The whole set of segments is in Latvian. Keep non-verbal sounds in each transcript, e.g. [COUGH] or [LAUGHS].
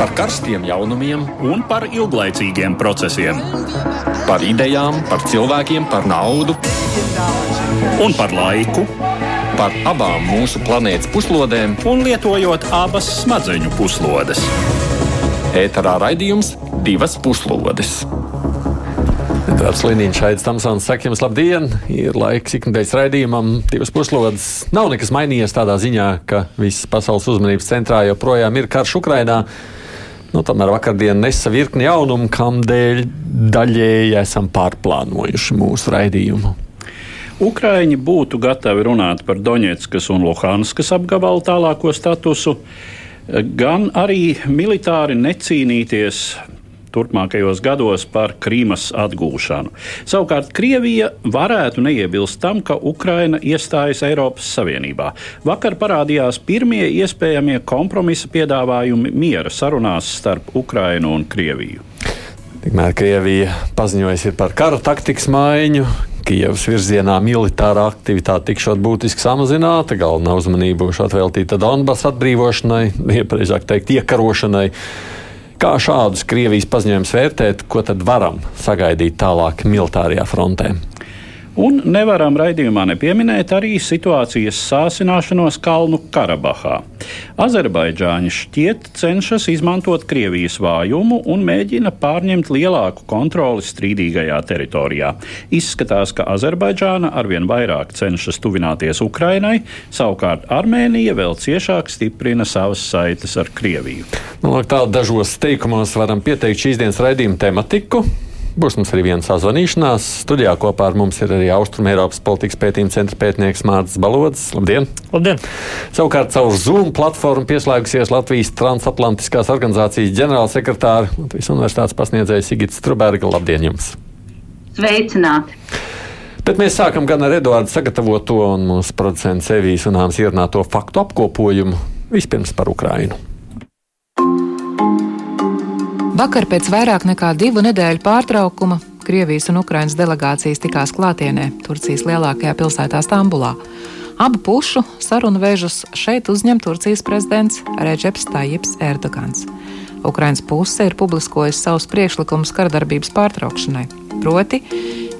par karstiem jaunumiem, un par ilglaicīgiem procesiem. par idejām, par cilvēkiem, par naudu, Un par laiku, par abām mūsu planētas puslodēm. un lietojot abas smadzeņu puslodes. Ēterā raidījums divas puslodes. Tāds Līniņš šeit Tamsons saka jums labdien, ir laiks ikdienas raidījumam, divas puslodes. Nav nekas mainījies tādā ziņā, ka visas pasaules uzmanības centrā joprojām ir karš Ukrainā. Nu, tomēr vakardien nesa virkni jaunumu, kam dēļ daļēji esam pārplānojuši mūsu raidījumu. Ukraiņi būtu gatavi runāt par Doņetskas un Luhanskas apgabalu tālāko statusu, gan arī militāri necīnīties turpmākajos gados par Krīmas atgūšanu. Savukārt Krievija varētu neiebilst tam, ka Ukraina iestājas Eiropas Savienībā. Vakar parādījās pirmie iespējamie kompromisa piedāvājumi miera sarunās starp Ukrainu un Krieviju. Tikmēr Krievija paziņojusi par kara taktikas maiņu. Kievas virzienā militārā aktivitāte tikšot būtiski samazināta, galvenā uzmanība būs atveltīta Donbass atbrīvošanai, iepriekšāk teikt, iekarošanai. Kā šādus Krievijas paziņojumus vērtēt, ko tad varam sagaidīt tālāk militārajā frontē? Un nevaram raidījumā nepieminēt arī situācijas sāsināšanos Kalnu Karabahā. Azerbaidžāņi šķiet cenšas izmantot Krievijas vājumu un mēģina pārņemt lielāku kontroli strīdīgajā teritorijā. Izskatās, ka Azerbaidžāna arvien vairāk cenšas tuvināties Ukrainai, savukārt Armēnija vēl ciešāk stiprina savas saites ar Krieviju. Nu, lūk, tā dažos teikumos varam pieteikt šīs dienas raidījuma tematiku. Būs mums arī viena sazvanīšanās. Studijā kopā ar mums ir arī Austrumēropas politikas pētījuma centra pētnieks Mārcis Balods. Labdien! Labdien! Savukārt caur Zoom platformu pieslēgusies Latvijas transatlantiskās organizācijas ģenerālsekretāra Latvijas Universitātes pasniedzēja Sigita Struberga. Labdien jums! Sveicināti! Bet mēs sākam gan ar Eduardu sagatavoto un mūsu producentu Sevijas un Āmas ierunāto faktu apkopojumu. Vispirms par Ukrainu. Vakar pēc vairāk nekā divu nedēļu pārtraukuma Krievijas un Ukrainas delegācijas tikās klātienē Turcijas lielākajā pilsētā Stambulā. Abu pušu sarunu vežus šeit uzņem Turcijas prezidents Reģeps Tajips Erdogans. Ukrainas puse ir publiskojusi savus priekšlikumus karadarbības pārtraukšanai. Proti,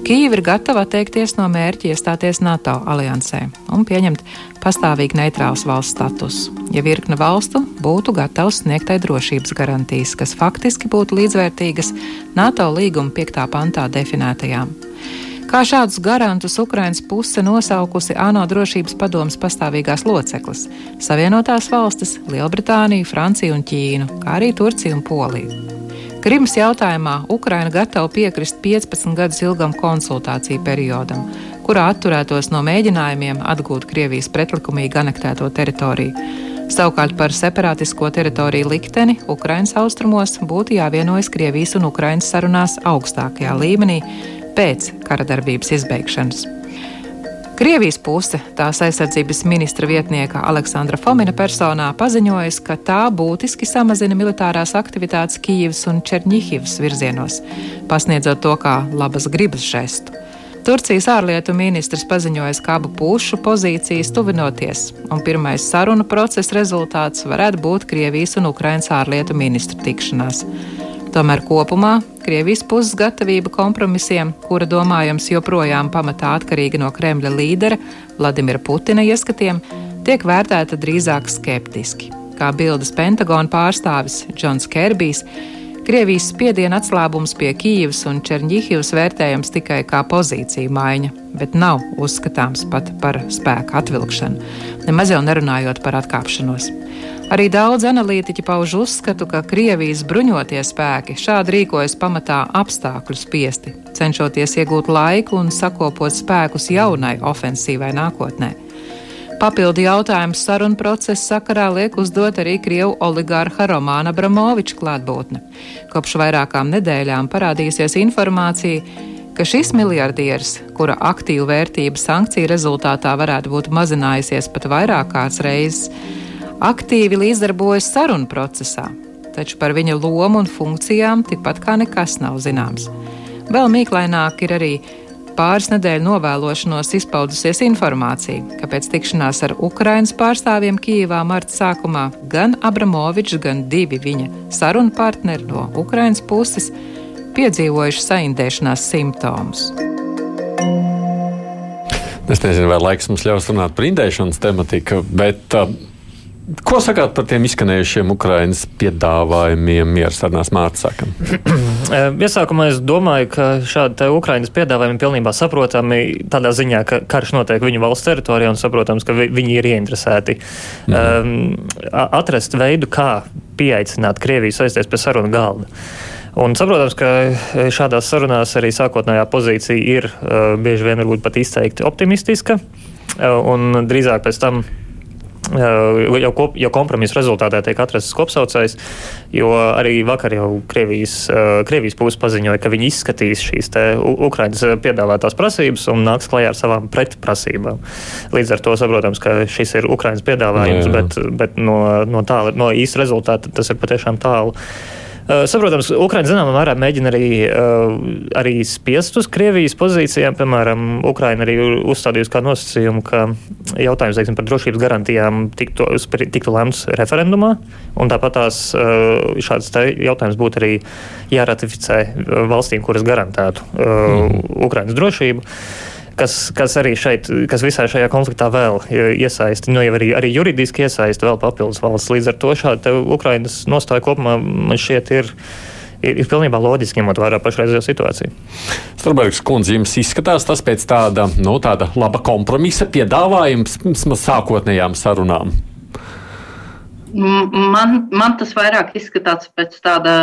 Kīva ir gatava atteikties no mērķa iestāties NATO aliansē un pieņemt pastāvīgi neitrāls valsts statusu, ja virkne valstu būtu gatavs sniegtai drošības garantijas, kas faktiski būtu līdzvērtīgas NATO līguma 5. pantā definētajām. Kā šādus garantus Ukrainas puse nosaukusi ANO drošības padomas pastāvīgās loceklis - Savienotās valstis, Lielbritāniju, Franciju un Ķīnu, kā arī Turciju un Poliju. Krimas jautājumā Ukraina gatava piekrist 15 gadus ilgam konsultāciju periodam, kurā atturētos no mēģinājumiem atgūt Krievijas pretlikumīgi anektēto teritoriju. Savukārt par separātisko teritoriju likteni Ukrainas austrumos būtu jāvienojas Krievijas un Ukrainas sarunās augstākajā līmenī pēc kara darbības izbeigšanas. Krievijas puse tās aizsardzības ministra vietnieka Aleksandra Fomina personā paziņojusi, ka tā būtiski samazina militārās aktivitātes Kijivas un Černihivas virzienos, pasniedzot to kā labas gribas žestu. Turcijas ārlietu ministrs paziņoja, ka abu pušu pozīcijas tuvinoties, un pirmais sarunu procesa rezultāts varētu būt Krievijas un Ukrainas ārlietu ministru tikšanās. Tomēr kopumā Krievijas puses gatavība kompromisiem, kura domājams joprojām pamatā atkarīga no Kremļa līdera Vladimira Putina ieskatiem, tiek vērtēta drīzāk skeptiski. Kā bildes Pentagona pārstāvis Džons Kerbijs, Krievijas spiediena atslābums pie Kīivas un Černihivas vērtējams tikai kā pozīcija maiņa, bet nav uzskatāms pat par spēku atvilkšanu, nemaz jau nerunājot par atkāpšanos. Arī daudz analītiķi pauž uzskatu, ka Krievijas bruņotie spēki šādi rīkojas pamatā apstākļu spiesti, cenšoties iegūt laiku un sakopot spēkus jaunai ofensīvai nākotnē. Papildu jautājumus sarunu procesa sakarā liek uzdot arī Krievu oligārha Romāna Abramoviča klātbūtne. Kopš vairākām nedēļām parādījusies informācija, ka šis miljardieris, kura aktīvu vērtību sankciju rezultātā varētu būt mazinājusies pat vairākās reizes, aktīvi līdzdarbojas sarunu procesā, taču par viņa lomu un funkcijām tikpat kā nekas nav zināms. Vēl mīklaināk ir arī pāris nedēļu novēlošanos izpaudusies informācija, ka pēc tikšanās ar Ukrainas pārstāvjiem Kijivā marta sākumā gan Abramovičs, gan divi viņa sarunu partneri no Ukrainas puses piedzīvojuši saindēšanās simptomus. Es nezinu, vai laiks mums ļaus runāt par indēšanas tematiku, bet uh, ko sakāt par tiem izskanējušiem Ukraiņas piedāvājumiem miera sarunās Mārtsakam? [CLEARS THROAT] Iesākumā es domāju, ka šādi Ukraiņas piedāvājumi pilnībā saprotami tādā ziņā, ka karš notiek viņu valsts teritorijā un saprotams, ka vi viņi ir ieinteresēti mm. um, atrast veidu, kā pieaicināt Krieviju sēsties pie sarunu galda. Un saprotams, ka šādās sarunās arī sākotnējā pozīcija ir uh, bieži vien varbūt pat izteikti optimistiska, uh, un drīzāk pēc tam jau, kop, jau kompromisa rezultātā tiek atrasts kopsaucējs, jo arī vakar jau Krievijas, Krievijas puse paziņoja, ka viņi izskatīs šīs Ukraiņas piedāvātās prasības un nāks klajā ar savām pretprasībām. Līdz ar to saprotams, ka šis ir Ukraiņas piedāvājums, jā, jā. bet, bet no, no, tāla, no īsta rezultāta tas ir patiešām tālu. Eh, saprotams, Ukraiņa zināmā mērā mēģina arī, eh, arī spiest uz Krievijas pozīcijām. Piemēram, Ukraiņa arī uzstādījusi kā nosacījumu, ka jautājums teiksim, par drošības garantijām tiktu, tiktu lemts referendumā. Tāpat tās eh, šāds jautājums būtu arī jāratificē valstīm, kuras garantētu mm. Ukraiņas drošību kas, kas arī šeit, kas visā šajā konfliktā vēl iesaista, nu jau arī, arī juridiski iesaista vēl papildus valsts. Līdz ar to šāda Ukrainas nostāja kopumā man šķiet ir ir, ir pilnībā loģiski, ņemot vērā pašreizējo situāciju. Strunbergs kundze, jums izskatās tas pēc tāda, nu, tāda laba kompromisa piedāvājuma sākotnējām sarunām? Man, man tas vairāk izskatās pēc tāda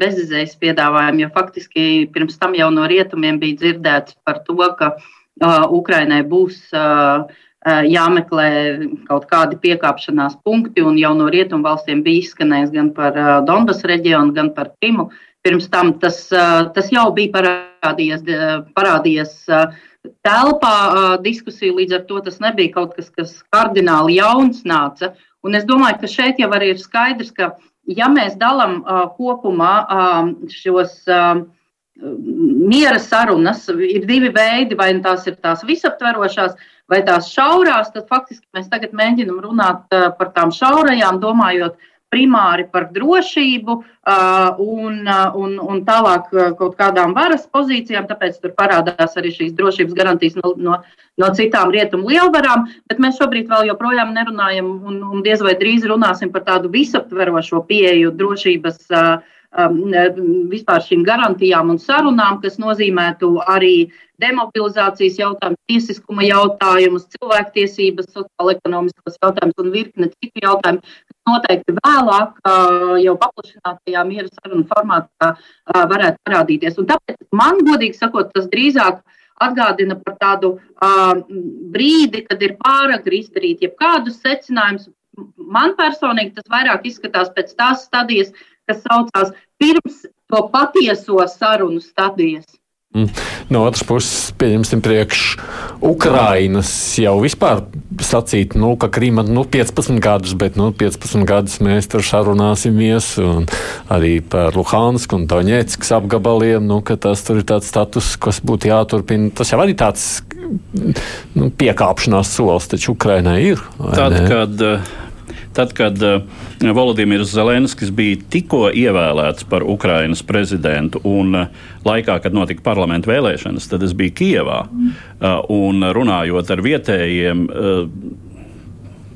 bezizējas piedāvājuma, jo faktiski pirms tam jau no rietumiem bija dzirdēts par to, ka uh, Ukrainai būs uh, jāmeklē kaut kādi piekāpšanās punkti, un jau no rietumu valstiem bija izskanējis gan par Donbass reģionu, gan par Krimu. Pirms tam tas, tas jau bija parādījies, parādījies telpā diskusija, līdz ar to tas nebija kaut kas, kas kardināli jauns nāca. Un es domāju, ka šeit jau arī ir skaidrs, ka ja mēs dalām uh, kopumā uh, šos uh, miera sarunas, ir divi veidi, vai nu tās ir tās visaptverošās, vai tās šaurās, tad faktiski mēs tagad mēģinam runāt par tām šaurajām, domājot primāri par drošību un, un, un tālāk kaut kādām varas pozīcijām, tāpēc tur parādās arī šīs drošības garantijas no, no, no citām rietumu lielvarām, bet mēs šobrīd vēl joprojām nerunājam un, un diez vai drīz runāsim par tādu visaptverošo pieeju drošības vispār šīm garantijām un sarunām, kas nozīmētu arī demobilizācijas jautājumus, tiesiskuma jautājumus, cilvēktiesības, sociālo-ekonomiskos jautājumus un virkne citu jautājumu, noteikti vēlāk, jau paplašinātajā miera sarunu formātā, varētu parādīties. Un tāpēc man, godīgi sakot, tas drīzāk atgādina par tādu brīdi, kad ir pāragri izdarīt jebkādus secinājumus. Man personīgi tas vairāk izskatās pēc tās stadijas, kas saucās pirms to patieso sarunu stadijas. Mm. No otras puses, pieņemsim, priekš Ukrainas jau vispār sacīt, nu, ka Krīma nu, 15 gadus, bet nu, 15 gadus mēs tur sarunāsimies arī par Luhansku un Doņēckas apgabaliem, nu, ka tas tur ir tāds status, kas būtu jāturpina. Tas jau arī tāds nu, piekāpšanās solis, taču Ukrainai ir. Tad, kad uh, Tad, kad uh, Volodimirs Zelenskis bija tikko ievēlēts par Ukrainas prezidentu un uh, laikā, kad notika parlamentu vēlēšanas, tad es biju Kijevā uh, un runājot ar vietējiem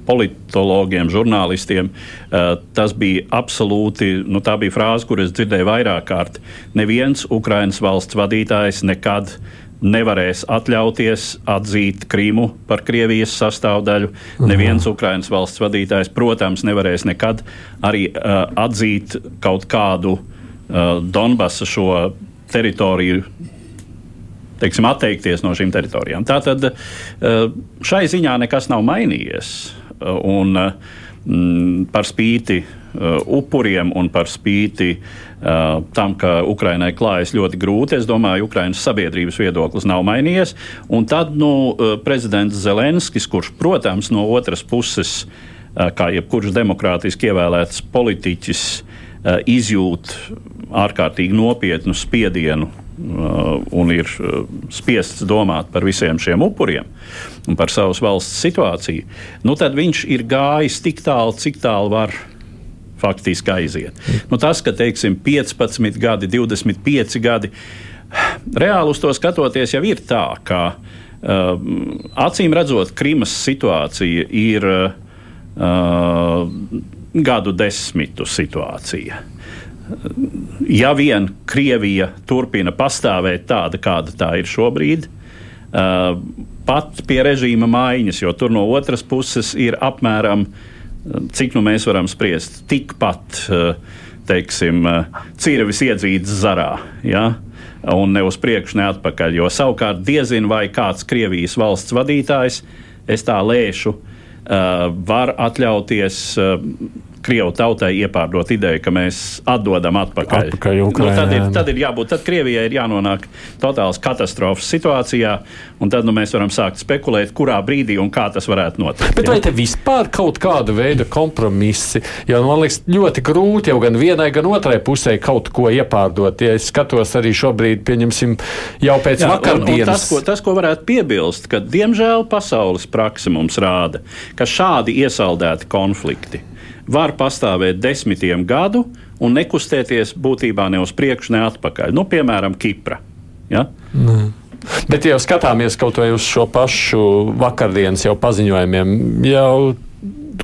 politologiem, žurnālistiem. Tas bija absolūti, nu, tā bija frāze, kuras dzirdēju vairāk kārt. Neviens Ukraiņas valsts vadītājs nekad nevarēs atļauties atzīt Krīmu par Krievijas sastāvdaļu. Mhm. Neviens Ukraiņas valsts vadītājs, protams, nevarēs nekad arī uh, atzīt kaut kādu uh, Donbasa šo teritoriju. Teiksim, atteikties no šīm teritorijām. Tātad uh, šai ziņā nekas nav mainījies. Un, uh, par spīti upuriem un par spīti tam, ka Ukrainai klājas ļoti grūti. Es domāju, Ukrainas sabiedrības viedoklis nav mainījies. Un tad nu, uh, prezidents Zelenskis, kurš, protams, no otras puses, uh, kā jebkurš demokrātiski ievēlēts politiķis, izjūt ārkārtīgi nopietnu spiedienu un ir spiests domāt par visiem šiem upuriem un par savas valsts situāciju, nu tad viņš ir gājis tik tālu, cik tālu var faktiski aiziet. Nu, tas, ka teiksim, 15 gadi, 25 gadi, reāli uz to skatoties, jau ir tā, ka uh, acīm redzot, Krimas situācija ir uh, gadu desmitu situācija. Ja vien Krievija turpina pastāvēt tāda, kāda tā ir šobrīd, uh, pat pie režīma maiņas, jo tur no otras puses ir apmēram uh, cik nu mēs varam spriest, tikpat eh, teiksim, eh, cirvis iedzīts zarā. Ja? Un ne uz priekšu, ne atpakaļ. Jo savukārt diezin vai kāds Krievijas valsts vadītājs, es tā lēšu, eh, var atļauties Krievu tautai iepārdot ideju, ka mēs atdodam atpakaļ. atpakaļ Ukrainā, nu, tad, ir, tad ir jābūt, tad Krievijai ir jānonāk totāls katastrofas situācijā, un tad nu, mēs varam sākt spekulēt, kurā brīdī un kā tas varētu notikt. Bet jā? vai te vispār kaut kāda veida kompromisi? Jo man liekas, ļoti grūti jau gan vienai, gan otrai pusē kaut ko iepārdot. Ja es skatos arī šobrīd, pieņemsim, jau pēc jā, vakardienas. Un, un tas, ko, tas, ko varētu piebilst, ka diemžēl pasaules praksa mums rāda, ka šādi iesaldēti konflikti var pastāvēt desmitiem gadu un nekustēties būtībā ne uz priekšu, ne atpakaļ. Nu, piemēram, Kipra. Ja? Mm. Bet, ja skatāmies kaut vai uz šo pašu vakardienas jau paziņojumiem, jau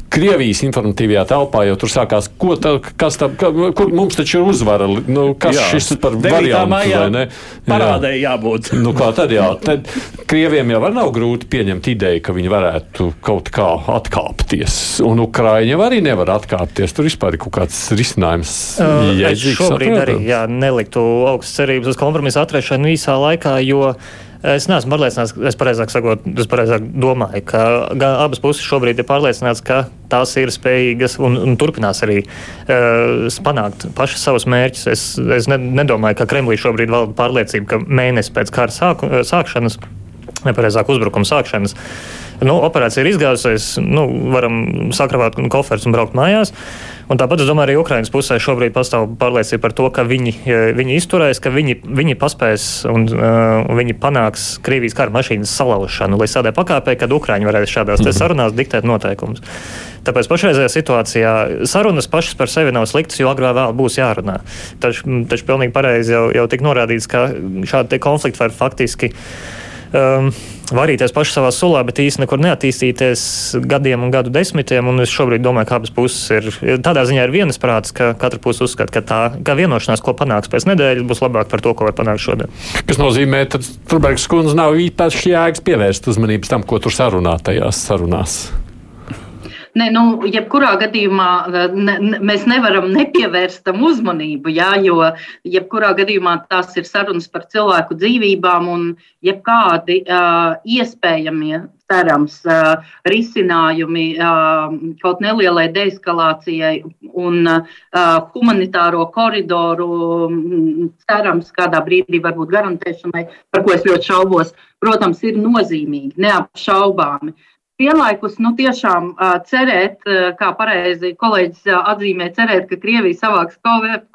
Krievijas informatīvajā telpā jau tur sākās, ko tā, kas tā, ka, kur mums taču ir uzvara, nu, kas jā, šis par variantu, vai ne? Parādēji jābūt. [LAUGHS] Nu, kā tad jā, tad Krieviem jau nav grūti pieņemt ideju, ka viņi varētu kaut kā atkāpties, un Ukraiņi arī nevar atkāpties, tur vispār ir kaut kāds risinājums. Uh, es šobrīd saprotams. arī, jā, neliktu augstas cerības uz kompromisu atrešanu īsā laikā, jo Es neesmu pārliecināts, es pareizāk, sakot, es pareizāk domāju, ka abas puses šobrīd ir pārliecināts, ka tās ir spējīgas un, un turpinās arī uh, panākt pašas savus mērķus. Es, es ne, nedomāju, ka Kremlī šobrīd valda pārliecība, ka mēnesis pēc kara sāku, sākšanas, nepareizāk uzbrukuma sākšanas, nu, operācija ir izgāzusies, nu, varam sakravāt koferus un braukt mājās. Uh, Un tāpat es domāju, arī Ukraiņas pusē šobrīd pastāv pārliecība par to, ka viņi, e, viņi izturēs, ka viņi, viņi paspēs un uh, viņi panāks Krievijas kara mašīnas salaušanu līdz tādai pakāpei, kad Ukraiņi varēs šādās mm -hmm. sarunās diktēt noteikumus. Tāpēc pašreizējā situācijā sarunas pašas par sevi nav sliktas, jo agrāk vēl būs jārunā. Taču, taču pilnīgi pareizi jau, jau tika norādīts, ka šādi konflikti var faktiski um, varīties paši savā sulā, bet īstenībā nekur neattīstīties gadiem un gadu desmitiem. Un es šobrīd domāju, ka abas puses ir tādā ziņā ir vienas prātas, ka katra puse uzskata, ka tā ka vienošanās, ko panāks pēc nedēļas, būs labāk par to, ko var panākt šodien. Tas nozīmē, ka Turbergs kundze nav īpaši jēgas pievērst uzmanību tam, ko tur sarunā tajās sarunās. Ne, nu, jebkurā gadījumā ne, ne, mēs nevaram nepievērst tam uzmanību, jā, jo jebkurā gadījumā tās ir sarunas par cilvēku dzīvībām un jebkādi uh, iespējamie cerams, uh, risinājumi kaut nelielai deeskalācijai un humanitāro koridoru, cerams, kādā brīdī varbūt garantēšanai, par ko es ļoti šaubos, protams, ir nozīmīgi, neapšaubāmi. Vienlaikus nu, tiešām uh, cerēt, uh, kā pareizi kolēģis uh, atzīmē, cerēt, ka Krievija savāks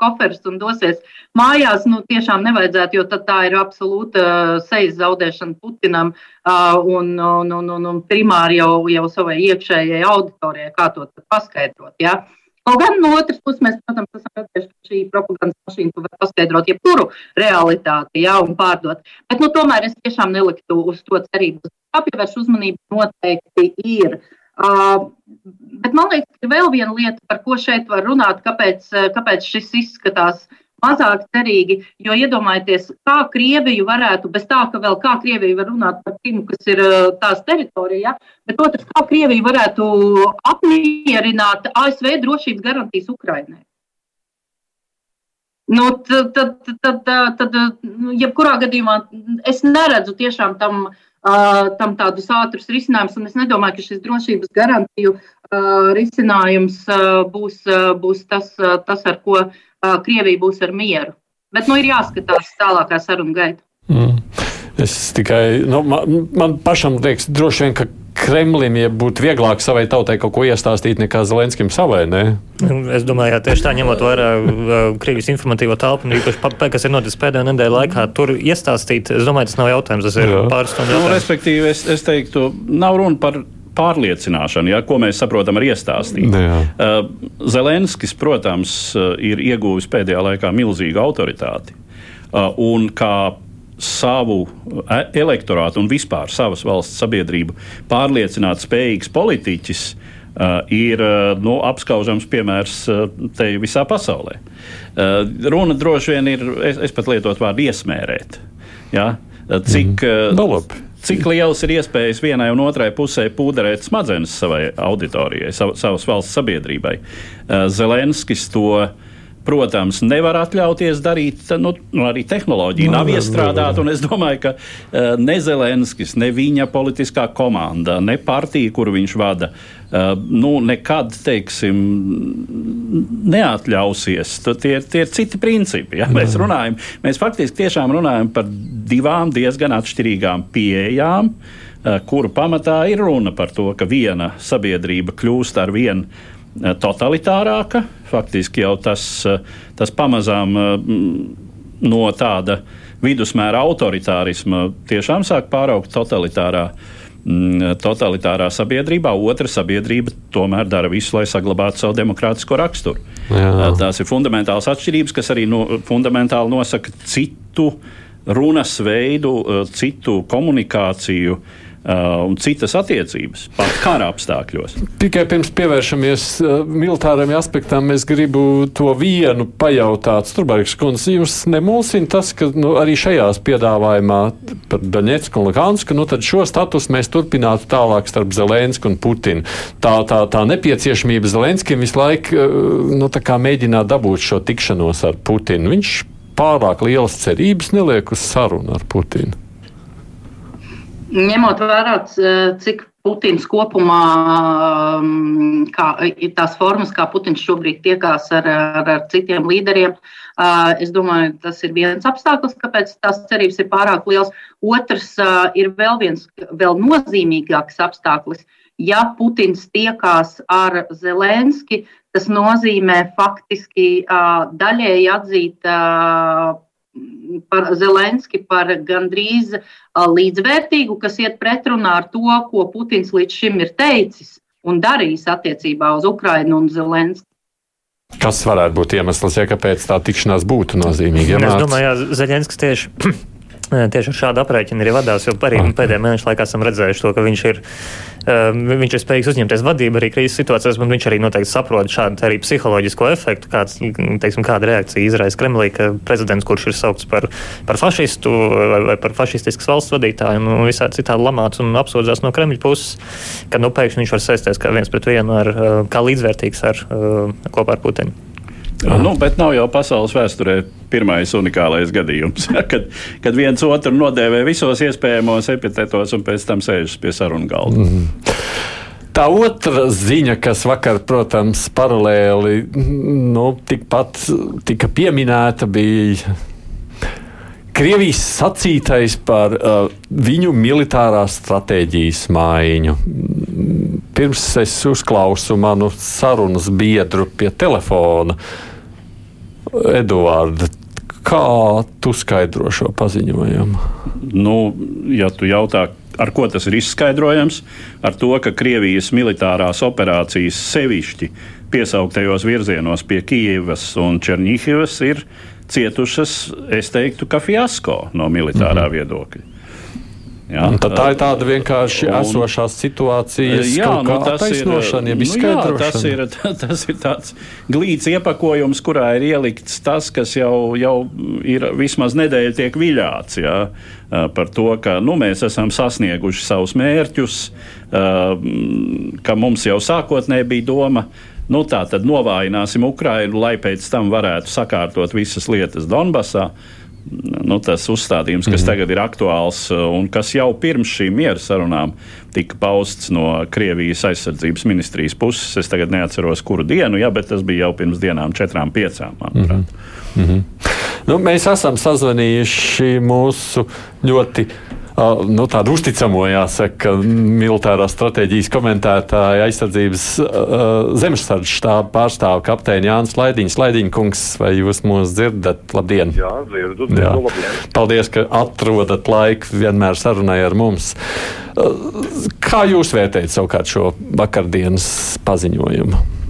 koferus un dosies mājās, nu, tiešām nevajadzētu, jo tā ir absolūta uh, sejas zaudēšana Putinam uh, un, un, un, un, primāri jau, jau savai iekšējai auditorijai, kā to paskaidrot. Ja? Kaut gan no otras puses, mēs, protams, esam redzējuši, ka šī propagandas mašīna var paskaidrot jebkuru realitāti ja, un pārdot. Bet nu, tomēr es tiešām neliktu uz to cerību jāpievērš uzmanība noteikti ir. Uh, bet man liekas, ka vēl viena lieta, par ko šeit var runāt, kāpēc, kāpēc šis izskatās mazāk cerīgi. Jo iedomājieties, kā Krieviju varētu, bez tā, ka vēl kā Krievija var runāt par Krimu, kas ir tās teritorija, ja? bet otrs, kā Krievija varētu apmierināt ASV drošības garantijas Ukrainai. Nu, tad, tad, tad, tad, tad, jebkurā gadījumā es neredzu tiešām tam uh, tam tādus ātrus risinājumus. Es nedomāju, ka šis drošības garantiju risinājums būs, būs tas, tas, ar ko Krievija būs ar mieru. Bet nu, ir jāskatās tālākā saruna gaita. Mm. Es tikai, nu, man, man pašam liekas, droši vien, ka Kremlim ja būtu vieglāk savai tautai kaut ko iestāstīt nekā Zelenskim savai. Ne? Nu, es domāju, ka tieši tā ņemot vērā Krievijas informatīvo telpu, īpaši, kas ir noticis pēdējā nedēļa laikā, tur iestāstīt, es domāju, tas nav jautājums, tas ir pāris stundu jautājums. Nu, respektīvi, es, es teiktu, nav runa par pārliecināšanu, ja, ko mēs saprotam ar iestāstīt. Uh, Zelenskis, protams, ir ieguvis pēdējā laikā milzīgu autoritāti. Uh, un kā savu elektorātu un vispār savas valsts sabiedrību pārliecināt spējīgs politiķis. Uh, ir uh, nu, apskaužams piemērs uh, te visā pasaulē. Uh, runa droši vien ir, es, es pat lietotu vārdu iesmērēt. Ja? Cik, mm. Cik liels ir iespējas vienai un otrai pusē pūderēt smadzenes savai auditorijai, sav, savas valsts sabiedrībai? Uh, Zelenskis to protams, nevar atļauties darīt. Nu, nu, arī tehnoloģija no, nav iestrādāta. Es domāju, ka uh, ne Zelenskis, ne viņa politiskā komanda, ne partija, kuru viņš vada, nu, nekad teiksim, neatļausies. Tie, tie ir citi principi. Ja? Mēs, runājam, mēs faktiski tiešām runājam par divām diezgan atšķirīgām pieejām. Uh, kuru pamatā ir runa par to, ka viena sabiedrība kļūst ar vienu Eh, totalitārāka. Faktiski jau tas, eh, tas pamazām eh, no tāda vidusmēra autoritārisma tiešām sāk pāraugt totalitārā. Mm, totalitārā sabiedrībā, otra sabiedrība tomēr dara visu, lai saglabātu savu demokrātisko raksturu. Jā. Tās ir fundamentālas atšķirības, kas arī no, fundamentāli nosaka citu runas veidu, citu komunikāciju uh, Uh, un citas attiecības, pat kara apstākļos. Tikai pirms pievēršamies uh, militāriem aspektam, es gribu to vienu pajautāt. Stubārgs kundze, jūs nemulsina tas, ka nu, arī šajās piedāvājumā par Daņetsku un Luhansku, nu tad šo statusu mēs turpinātu tālāk starp Zelensku un Putinu. Tā, tā, tā nepieciešamība Zelenskim visu laiku uh, nu, mēģināt dabūt šo tikšanos ar Putinu. Viņš pārāk lielas cerības neliek uz sarunu ar Putinu ņemot vērā, cik Putins kopumā um, kā, tās formas, kā Putins šobrīd tiekās ar, ar, ar citiem līderiem. Es domāju, tas ir viens apstākļus, kāpēc tās cerības ir pārāk liels. Otrs ir vēl viens, vēl nozīmīgāks apstākļus. Ja Putins tiekās ar Zelenski, tas nozīmē faktiski daļēji atzīt par Zelenski par gandrīz līdzvērtīgu, kas iet pretrunā ar to, ko Putins līdz šim ir teicis un darījis attiecībā uz Ukrainu un Zelenski. Kas varētu būt iemesls, ja kāpēc tā tikšanās būtu nozīmīga? Ja es domāju, ka Zelenskis tieši [CLEARS THROAT] Tieši ar šādu aprēķinu arī vadās, jo arī pēdējā mēneša laikā esam redzējuši to, ka viņš ir, viņš ir spējīgs uzņemties vadību arī krīzes situācijās, bet viņš arī noteikti saprot šādu arī psiholoģisko efektu, kāds, teiksim, kāda reakcija izraisa Kremlī, ka prezidents, kurš ir saukts par, par fašistu vai, vai par fašistiskas valsts vadītāju un visā citādi lamāts un apsūdzās no Kremļa puses, ka nu, pēkšņi viņš var sēsties kā viens pret vienu ar, kā līdzvērtīgs ar, kopā ar Putinu. Nu, bet nav jau pasaules vēsturē pirmais unikālais gadījums, [LAUGHS] kad, kad viens otru nodēvē visos iespējamos epitetos un pēc tam sēžas pie sarunu galda. Mm -hmm. Tā otra ziņa, kas vakar, protams, paralēli nu, tikpat tika pieminēta, bija Krievijas sacītais par uh, viņu militārās stratēģijas maiņu. Pirms es uzklausu manu sarunas biedru pie telefona. Uh, Eduārda, kā tu skaidro šo paziņojumu? Nu, ja tu jautā, ar ko tas ir izskaidrojams? Ar to, ka Krievijas militārās operācijas sevišķi piesauktajos virzienos pie Kijivas un Černihivas ir cietušas, es teiktu, ka fiasko no militārā mm -hmm. viedokļa. Jā, tā ir tāda vienkārši un, esošās situācijas jā, nu, attaisnošana, ja nu, jā, tas ir, [LAUGHS] tas ir tāds glīts iepakojums, kurā ir ielikts tas, kas jau, jau ir vismaz nedēļa tiek viļāts. Jā, par to, ka nu, mēs esam sasnieguši savus mērķus, ka mums jau sākotnēji bija doma. Nu, tā tad novājināsim Ukrainu, lai pēc tam varētu sakārtot visas lietas Donbasā. Nu, tas uzstādījums, kas mm -hmm. tagad ir aktuāls uh, un kas jau pirms šīm miera sarunām tika pausts no Krievijas aizsardzības ministrijas puses. Es tagad neatceros, kuru dienu, jā, bet tas bija jau pirms dienām, četrām, piecām. Manuprāt. Mm -hmm. Nu, mēs esam sazvanījuši mūsu ļoti nu, tādu uzticamo, jāsaka, militārās stratēģijas komentētāja aizsardzības zemesardzes štāba pārstāva kapteini Jānis Laidiņš. Laidiņa kungs, vai jūs mūs dzirdat? Labdien! Jā, dzirdu, dzirdu, Jā. labdien! Paldies, ka atrodat laiku vienmēr sarunai ar mums. Kā jūs vērtējat savukārt šo vakardienas paziņojumu?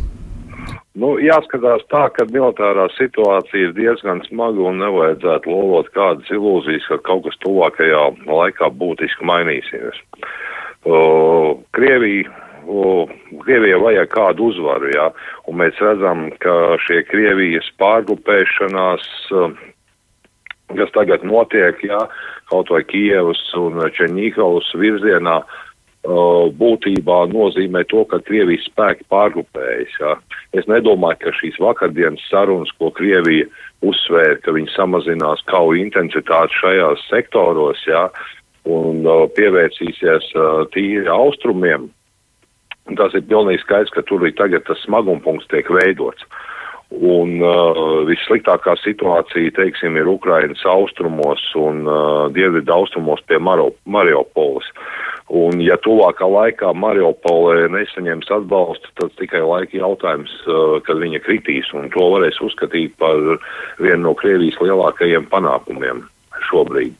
Nu, jāskatās tā, ka militārā situācija ir diezgan smaga un nevajadzētu lolot kādas ilūzijas, ka kaut kas tuvākajā laikā būtiski mainīsies. Uh, Krievija, uh, Krievija vajag kādu uzvaru, jā, un mēs redzam, ka šie Krievijas pārgrupēšanās, uh, kas tagad notiek, jā, kaut vai Kievas un Čeņīkavas virzienā, uh, būtībā nozīmē to, ka Krievijas spēki pārgrupējas. Ja. Es nedomāju, ka šīs vakardienas sarunas, ko Krievija uzsvēra, ka viņi samazinās kauju intensitāti šajās sektoros ja, un uh, pievērsīsies uh, tīri austrumiem, tas ir pilnīgi skaidrs, ka tur ir tagad tas smagumpunkts tiek veidots. Un uh, vissliktākā situācija, teiksim, ir Ukrainas austrumos un uh, dienvidu austrumos pie Mariupoles. Un, ja tuvākā laikā Mariupolē nesaņems atbalstu, tad tikai laika jautājums, uh, kad viņa kritīs, un to varēs uzskatīt par vienu no Krievijas lielākajiem panākumiem šobrīd.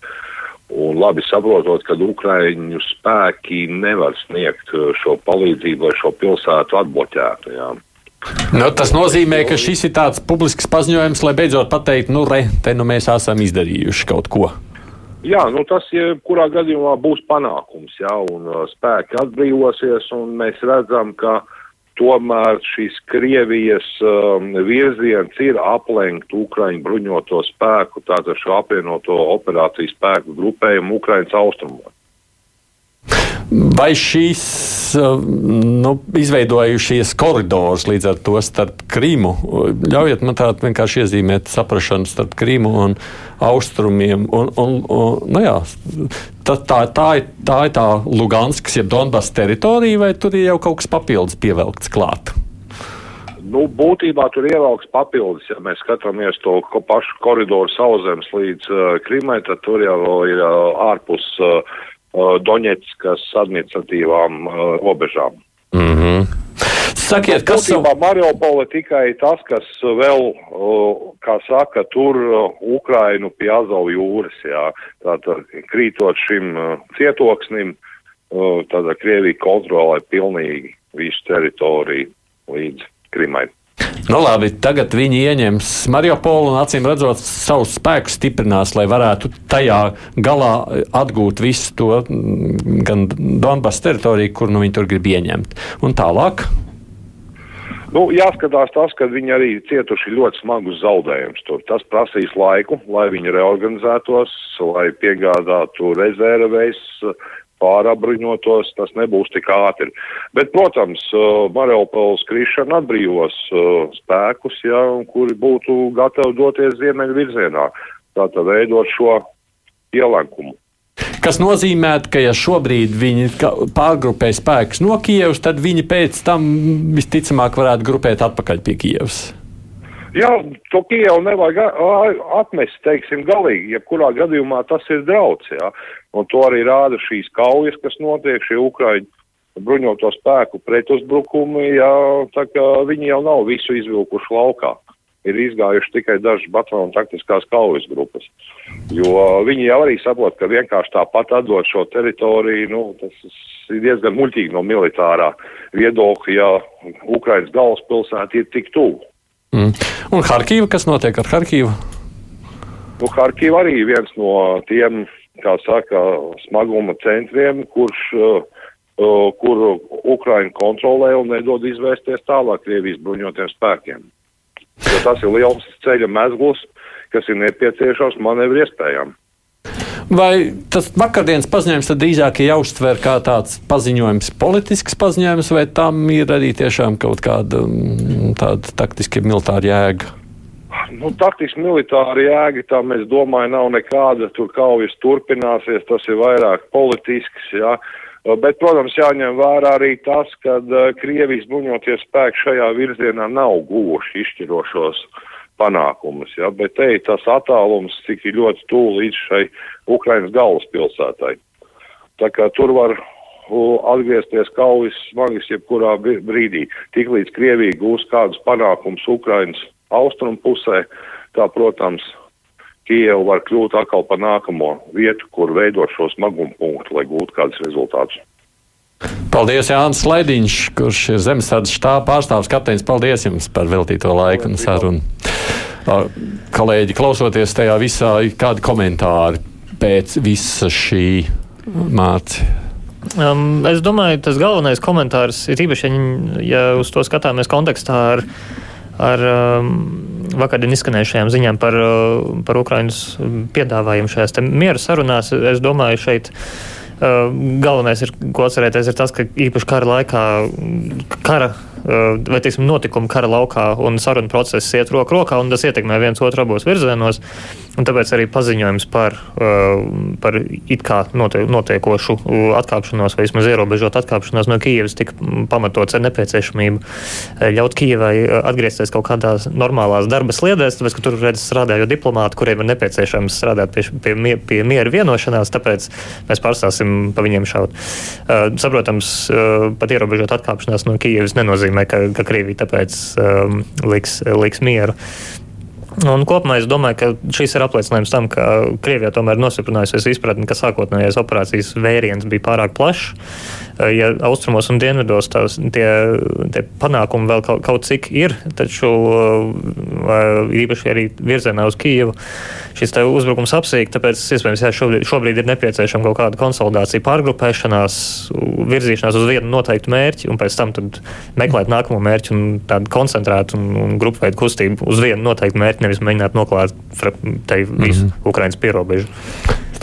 Un labi saprotot, ka Ukraiņu spēki nevar sniegt uh, šo palīdzību, lai šo pilsētu atbloķētu. Jā. Nu, tas nozīmē, ka šis ir tāds publisks paziņojums, lai beidzot pateiktu, nu, re, te nu mēs esam izdarījuši kaut ko. Jā, nu tas jebkurā gadījumā būs panākums, jā, un uh, spēki atbrīvosies, un mēs redzam, ka tomēr šīs Krievijas um, virziens ir aplenkt Ukraiņu bruņoto spēku, tātad šo apvienoto operāciju spēku grupējumu Ukraiņas austrumos. Vai šīs uh, nu, izveidojušies koridors līdz ar to starp Krīmu? Ļaujiet man tādu vienkārši iezīmēt saprašanu starp Krīmu un austrumiem. Un, un, un, nu jā, tā, tā, tā, ir, tā ir tā Luganskas, jeb Donbass teritorija, vai tur ir jau kaut kas papildus pievelkts klāt? Nu, būtībā tur ievelks papildus, ja mēs skatāmies to ko pašu koridoru sauzemes līdz uh, Krimai, tad tur jau ir uh, ārpus uh, Uh, Doņetskas administratīvām uh, robežām. Mm -hmm. Sakiet, kas ir savu... Mariupola tikai tas, kas vēl, kā saka, tur Ukrainu pie Azavu jūras, jā. Tātad krītot šim cietoksnim, tad Krievija kontrolē pilnīgi visu teritoriju līdz Krimai. Nu, labi, tagad viņi ieņems Mariupolu un acīm redzot, savus spēkus stiprinās, lai varētu tajā galā atgūt visu to gan Donbass teritoriju, kur nu viņi tur grib ieņemt. Un tālāk. Nu, jāskatās tas, ka viņi arī cietuši ļoti smagus zaudējumus. Tas prasīs laiku, lai viņi reorganizētos, lai piegādātu rezervēs, pārapbruņotos, tas nebūs tik ātri. Bet, protams, uh, Mariupols krišana atbrīvos uh, spēkus, ja, kuri būtu gatavi doties ziemeļu virzienā, tātad veidot šo ielenkumu. Kas nozīmē, ka ja šobrīd viņi pārgrupē spēkus no Kievas, tad viņi pēc tam visticamāk varētu grupēt atpakaļ pie Kievas. Jā, to Kievu nevajag atmest, teiksim, galīgi. Jebkurā gadījumā tas ir drauds, jā. Un to arī rāda šīs kaujas, kas notiek, šie Ukraiņu bruņoto spēku pretuzbrukumi, jā, tā kā viņi jau nav visu izvilkuši laukā. Ir izgājuši tikai dažas bataljonu taktiskās kaujas grupas. Jo viņi jau arī saprot, ka vienkārši tāpat atdot šo teritoriju, nu, tas ir diezgan muļķīgi no militārā viedokļa, ja Ukrainas galvaspilsēta ir tik tuvu. Mm. Un Harkīva, kas notiek ar Harkīvu? Nu, Harkīva arī viens no tiem, kā saka, smaguma centriem, kurš, uh, uh, kuru Ukraina kontrolē un nedod izvērsties tālāk Krievijas bruņotiem spēkiem. Jo tas ir liels ceļa mezgls, kas ir nepieciešams manevru iespējām. Vai tas vakardienas paziņojums drīzāk ir jāuztver kā tāds paziņojums, politisks paziņojums, vai tam ir arī tiešām kaut kāda mm, tāda taktiska militāra jēga? Nu, taktiski militāra jēga tam, es domāju, nav nekāda. Tur kaujas turpināsies, tas ir vairāk politisks, jā. Bet, protams, jāņem vērā arī tas, ka uh, Krievijas bruņoties spēki šajā virzienā nav guvuši izšķirošos panākumus, ja, bet te ir tas attālums, cik ir ļoti tuvu līdz šai Ukrainas galvaspilsētai. Tā kā tur var atgriezties kaujas smagas jebkurā brīdī. Tiklīdz Krievija gūs kādus panākumus Ukrainas austrumu pusē, tā, protams, Kieva var kļūt atkal par nākamo vietu, kur veidot šo smagumu punktu, lai gūtu kādus rezultātus. Paldies, Jānis Laidiņš, kurš ir zemesardzes štāba pārstāvs. Kapteinis, paldies jums par veltīto laiku un sarunu. Kolēģi, klausoties tajā visā, kādi komentāri pēc visa šī mācība? Um, es domāju, tas galvenais komentārs ir īpaši, ja uz to skatāmies kontekstā ar, ar um, vakardien izskanējušajām ziņām par, uh, par Ukraiņas piedāvājumu šajās miera sarunās. Es domāju, šeit galvenais, ir, ko atcerēties, ir tas, ka īpaši kara laikā kara vai teiksim, notikumi kara laukā un sarunu process iet roku rokā, un tas ietekmē viens otru abos virzienos. Un tāpēc arī paziņojums par, par it kā notiekošu atkāpšanos, vai vismaz ierobežot atkāpšanos no Kijavas, tika pamatots ar nepieciešamību ļaut Kijavai atgriezties kaut kādās normālās darba sliedēs, tāpēc, ka tur redz strādājo diplomāti, kuriem ir nepieciešams strādāt pie, pie, pie miera vienošanās, tāpēc mēs pārstāsim pa viņiem šaut. Saprotams, pat ierobežot atkāpšanās no Kijavas nenozīmē, ka, ka Krievija tāpēc um, liks, liks mieru. Un kopumā es domāju, ka šis ir apliecinājums tam, ka Krievijā tomēr nostiprinājusies izpratne, ka sākotnējais operācijas vēriens bija pārāk plašs. Ja austrumos un dienvidos tās, tie, tie panākumi vēl kaut, kaut cik ir, taču īpaši arī virzienā uz Kijevu šis uzbrukums apsīk, tāpēc iespējams jā, šobrīd, šobrīd ir nepieciešama kaut kāda konsolidācija, pārgrupēšanās, virzīšanās uz vienu noteiktu mērķi un pēc tam meklēt nākamo mērķi un tādu koncentrētu un, un grupu veidu kustību uz vienu noteiktu mērķi nevis mēģināt noklāt te visu mm -hmm. Ukraiņas pierobežu.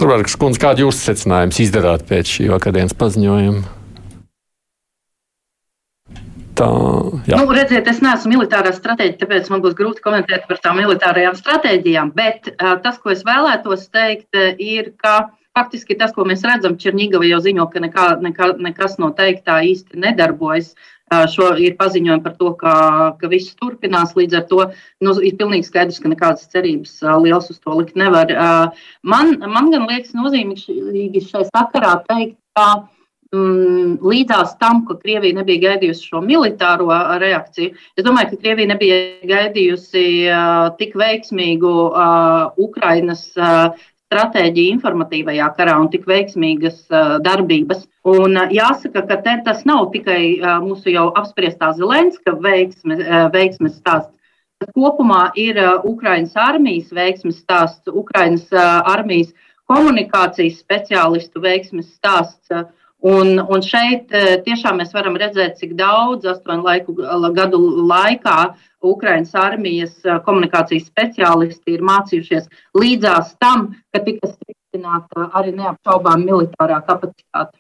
Turvārds kundze, kādu jūs secinājumus izdarāt pēc šī vakardienas paziņojuma? Tā, jā. nu, redziet, es neesmu militārā stratēģija, tāpēc man būs grūti komentēt par tām militārajām stratēģijām. Bet uh, tas, ko es vēlētos teikt, ir, ka faktiski tas, ko mēs redzam, Černīgava jau ziņo, ka nekā, nekā, nekas no teiktā īsti nedarbojas. Šo ir paziņojumi par to, ka, ka viss turpinās. Līdz ar to nu, ir pilnīgi skaidrs, ka nekādas cerības liels uz to likt nevar. Man, man gan liekas nozīmīgi šai sakarā teikt, ka mm, līdzās tam, ka Krievija nebija gaidījusi šo militāro reakciju, es domāju, ka Krievija nebija gaidījusi uh, tik veiksmīgu uh, Ukrainas uh, stratēģiju informatīvajā karā un tik veiksmīgas uh, darbības. Un, uh, jāsaka, ka te, tas nav tikai uh, mūsu jau apspriestā Zelenska veiksme, uh, veiksmes stāsts. Tas kopumā ir uh, Ukraiņas armijas veiksmes stāsts, Ukraiņas uh, armijas komunikācijas speciālistu veiksmes stāsts. Uh, Un, un šeit tiešām mēs varam redzēt, cik daudz astoņu laiku, gadu laikā Ukraiņas armijas komunikācijas speciālisti ir mācījušies līdzās tam, ka tika stiprināta arī neapšaubām militārā kapacitāte.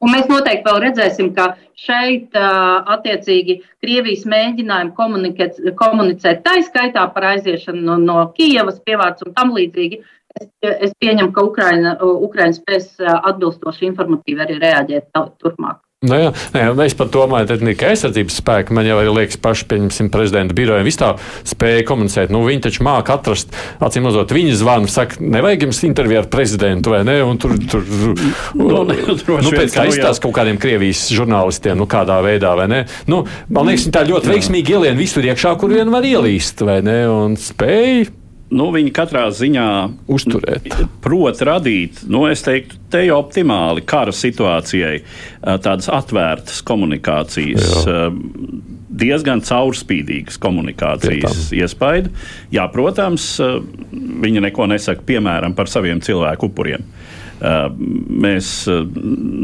Un mēs noteikti vēl redzēsim, ka šeit attiecīgi Krievijas mēģinājumi komunicēt, komunicēt tā izskaitā par aiziešanu no, no Kijavas pievārds un tam līdzīgi. Es, es pieņemu, ka Ukraina, Ukraina spēs atbilstoši informatīvi arī reaģēt turpmāk. Nu jā, jā, es pat domāju, ka tikai aizsardzības spēki man jau arī liekas, paši pieņemsim prezidenta biroju. Viņi tā spēja komunicēt. Nu, viņi taču māca atrast, acīm redzot, viņa zvanu, saka, nevajag jums interviju ar prezidentu vai ne? Un tur, tur, nu, nu, nu, pēc kā izstāsta kaut kādiem Krievijas žurnālistiem, nu, kādā veidā, vai ne? Nu, man liekas, viņi tā ļoti veiksmīgi ielien visur iekšā, kur vien var ielīst, vai ne? Un spēja nu, viņi katrā ziņā uzturēt. Prot radīt, nu, es teiktu, te jau optimāli kara situācijai tādas atvērtas komunikācijas. Jā. Diezgan caurspīdīgas komunikācijas iespaidu. Jā, protams, viņi neko nesaka, piemēram, par saviem cilvēku upuriem. Uh, mēs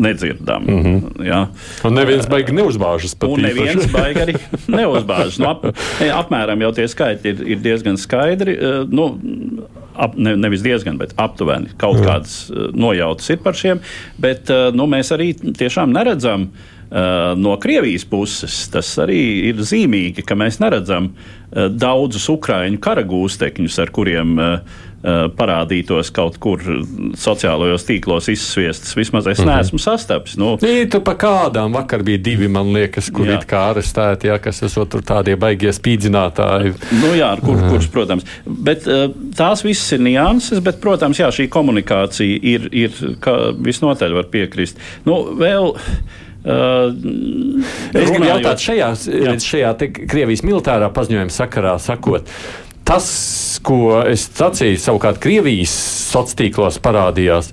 nedzirdam. Mm -hmm. ja. Un neviens baigi neuzbāžas. Un neviens baigi arī neuzbāžas. Nu, ap, apmēram jau tie skaitļi ir, ir diezgan skaidri. Nu, ap, ne, nevis diezgan, bet aptuveni kaut mm. kādas nojautas ir par šiem. Bet nu, mēs arī tiešām neredzam no Krievijas puses tas arī ir zīmīgi, ka mēs neredzam daudzus ukraiņu karagūstekņus, ar kuriem uh, parādītos kaut kur sociālajos tīklos izsviestas. Vismaz es -hmm. neesmu sastapis. Nu, Nītu pa kādām vakar bija divi, man liekas, kur ir kā arestēti, jā, kas esot tur tādie baigie spīdzinātāji. Nu jā, kur, mm. kurš, protams. Bet tās visas ir nianses, bet, protams, jā, šī komunikācija ir, ir visnotaļ var piekrist. Nu, vēl, Uh, es gribu jautāt, šajā, šajā Krievijas militārā paziņojuma sakarā, sakot, Tas, ko es sacīju, savukārt Krievijas sociālos tīklos parādījās.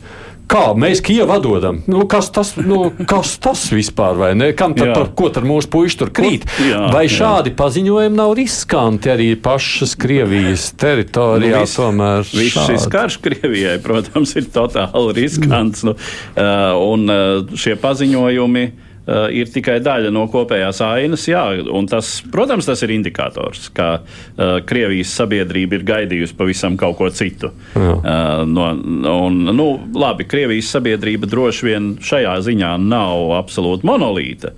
Kā mēs Kievu atdodam? Nu, kas, tas, nu, kas tas vispār ir? Kam tad, par, ko tad mūsu puiši tur krīt? Jā, Vai šādi jā. paziņojumi nav riskanti arī pašas Krievijas teritorijā? Nu, vis, tomēr viss šis karš Krievijai, protams, ir totāli riskants. Nu, un šie paziņojumi ir tikai daļa no kopējās ainas. Jā, tas, protams, tas ir indikators, ka uh, Krievijas sabiedrība ir gaidījusi pavisam kaut ko citu. Jā. Uh, no, un, nu, labi, Krievijas sabiedrība droši vien šajā ziņā nav absolūti monolīta.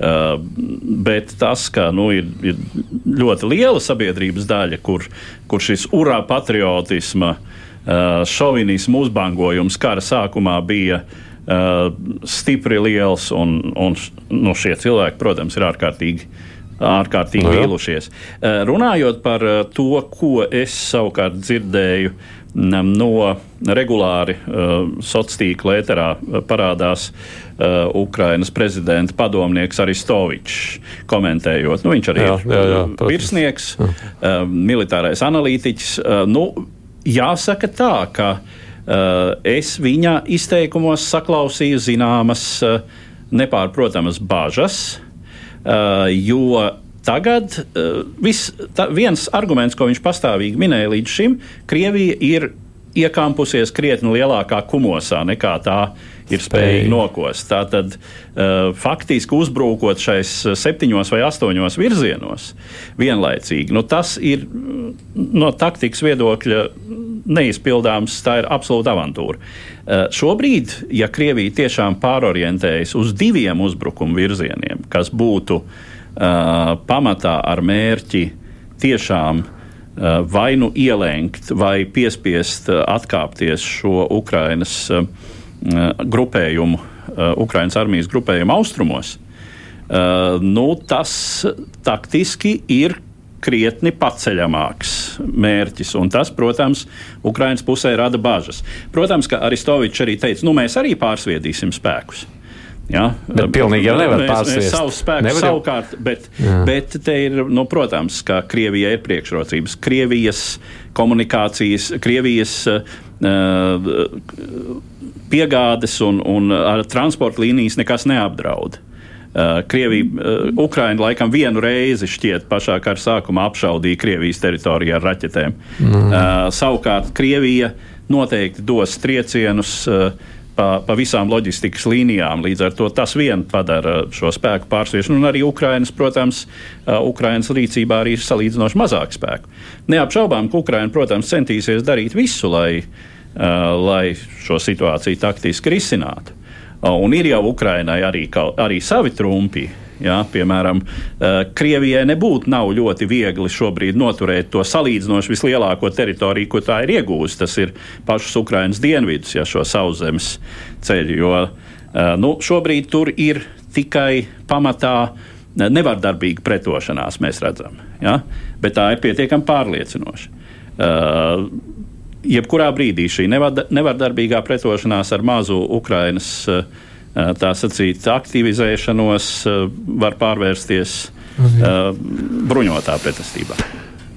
Uh, bet tas, ka nu, ir, ir ļoti liela sabiedrības daļa, kur, kur šis urā patriotisma, šovinismu uzbangojums kara sākumā bija uh, stipri liels, un, un nu, šie cilvēki, protams, ir ārkārtīgi. Ārkārtīgi no, nu vīlušies. Uh, runājot par uh, to, ko es savukārt dzirdēju um, no regulāri sociālā tīkla ēterā, uh, parādās Ukrainas prezidenta padomnieks Aristovičs, komentējot. Nu, viņš arī jā, ir jā, jā, virsnieks, uh, militārais analītiķis. Nu, jāsaka tā, ka Eh, es viņa izteikumos saklausīju zināmas eh, nepārprotamas bažas, eh, jo tagad vis, ta, viens arguments, ko viņš pastāvīgi minēja līdz šim, Krievija ir iekāpusies krietni lielākā kumosā nekā tā ir spējīgi nokost. Tātad uh, faktiski uzbrukot šais septiņos vai astoņos virzienos vienlaicīgi, nu, tas ir no taktikas viedokļa neizpildāms, tā ir absolūta avantūra. Uh, šobrīd, ja Krievija tiešām pārorientējas uz diviem uzbrukumu virzieniem, kas būtu uh, pamatā ar mērķi tiešām uh, vai nu ielenkt, vai piespiest atkāpties šo Ukrainas uh, grupējumu, uh, Ukraiņas armijas grupējumu austrumos, uh, nu, tas taktiski ir krietni paceļamāks mērķis. Un tas, protams, Ukraiņas pusē rada bažas. Protams, ka Aristovičs arī teica, nu mēs arī pārsviedīsim spēkus. Ja? Bet pilnīgi jau nevar pārsviest. Savu spēku nevar savukārt, bet, Jā. bet te ir, nu, protams, ka Krievijai ir priekšrocības. Krievijas komunikācijas, Krievijas uh, piegādes un, un transporta līnijas nekas neapdraud. Uh, Krievija, uh, Ukraina laikam vienu reizi šķiet pašā kara sākumā apšaudīja Krievijas teritoriju ar raķetēm. Mm. Uh, savukārt Krievija noteikti dos triecienus uh, pa, pa visām loģistikas līnijām. Līdz ar to tas vien padara šo spēku pārsviešanu. Un arī Ukrainas, protams, uh, Ukrainas rīcībā arī ir salīdzinoši mazāk spēku. Neapšaubām, ka Ukraina, protams, centīsies darīt visu, lai, uh, lai šo situāciju taktiski risinātu. Un ir jau Ukrainai arī, arī savi trumpi. Ja, piemēram, Krievijai nebūtu ļoti viegli šobrīd noturēt to salīdzinoši vislielāko teritoriju, ko tā ir iegūsta. Tas ir pašus Ukraiņas dienvidus, ja šo sauszemes ceļu. Jo nu, šobrīd tur ir tikai pamatā nevardarbīga pretošanās, mēs redzam. Ja? Bet tā ir pietiekami pārliecinoša. Uh, jebkurā brīdī šī nevardarbīgā pretošanās ar mazu Ukrainas eh, tā sacīt aktivizēšanos eh, var pārvērsties mhm. bruņotā pretestībā.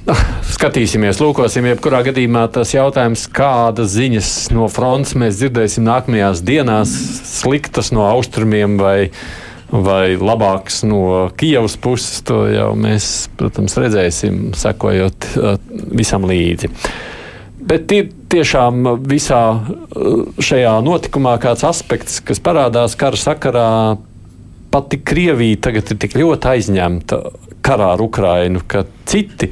Ah, skatīsimies, lūkosim, jebkurā gadījumā tas jautājums, kādas ziņas no fronts mēs dzirdēsim nākamajās dienās, sliktas no austrumiem vai, vai labākas no Kijavas puses, to jau mēs, protams, redzēsim, sekojot visam līdzi. Bet ir tiešām visā uh, šajā notikumā kāds aspekts, kas parādās kara sakarā. Pati Krievija tagad ir tik ļoti aizņemta karā ar Ukrainu, ka citi,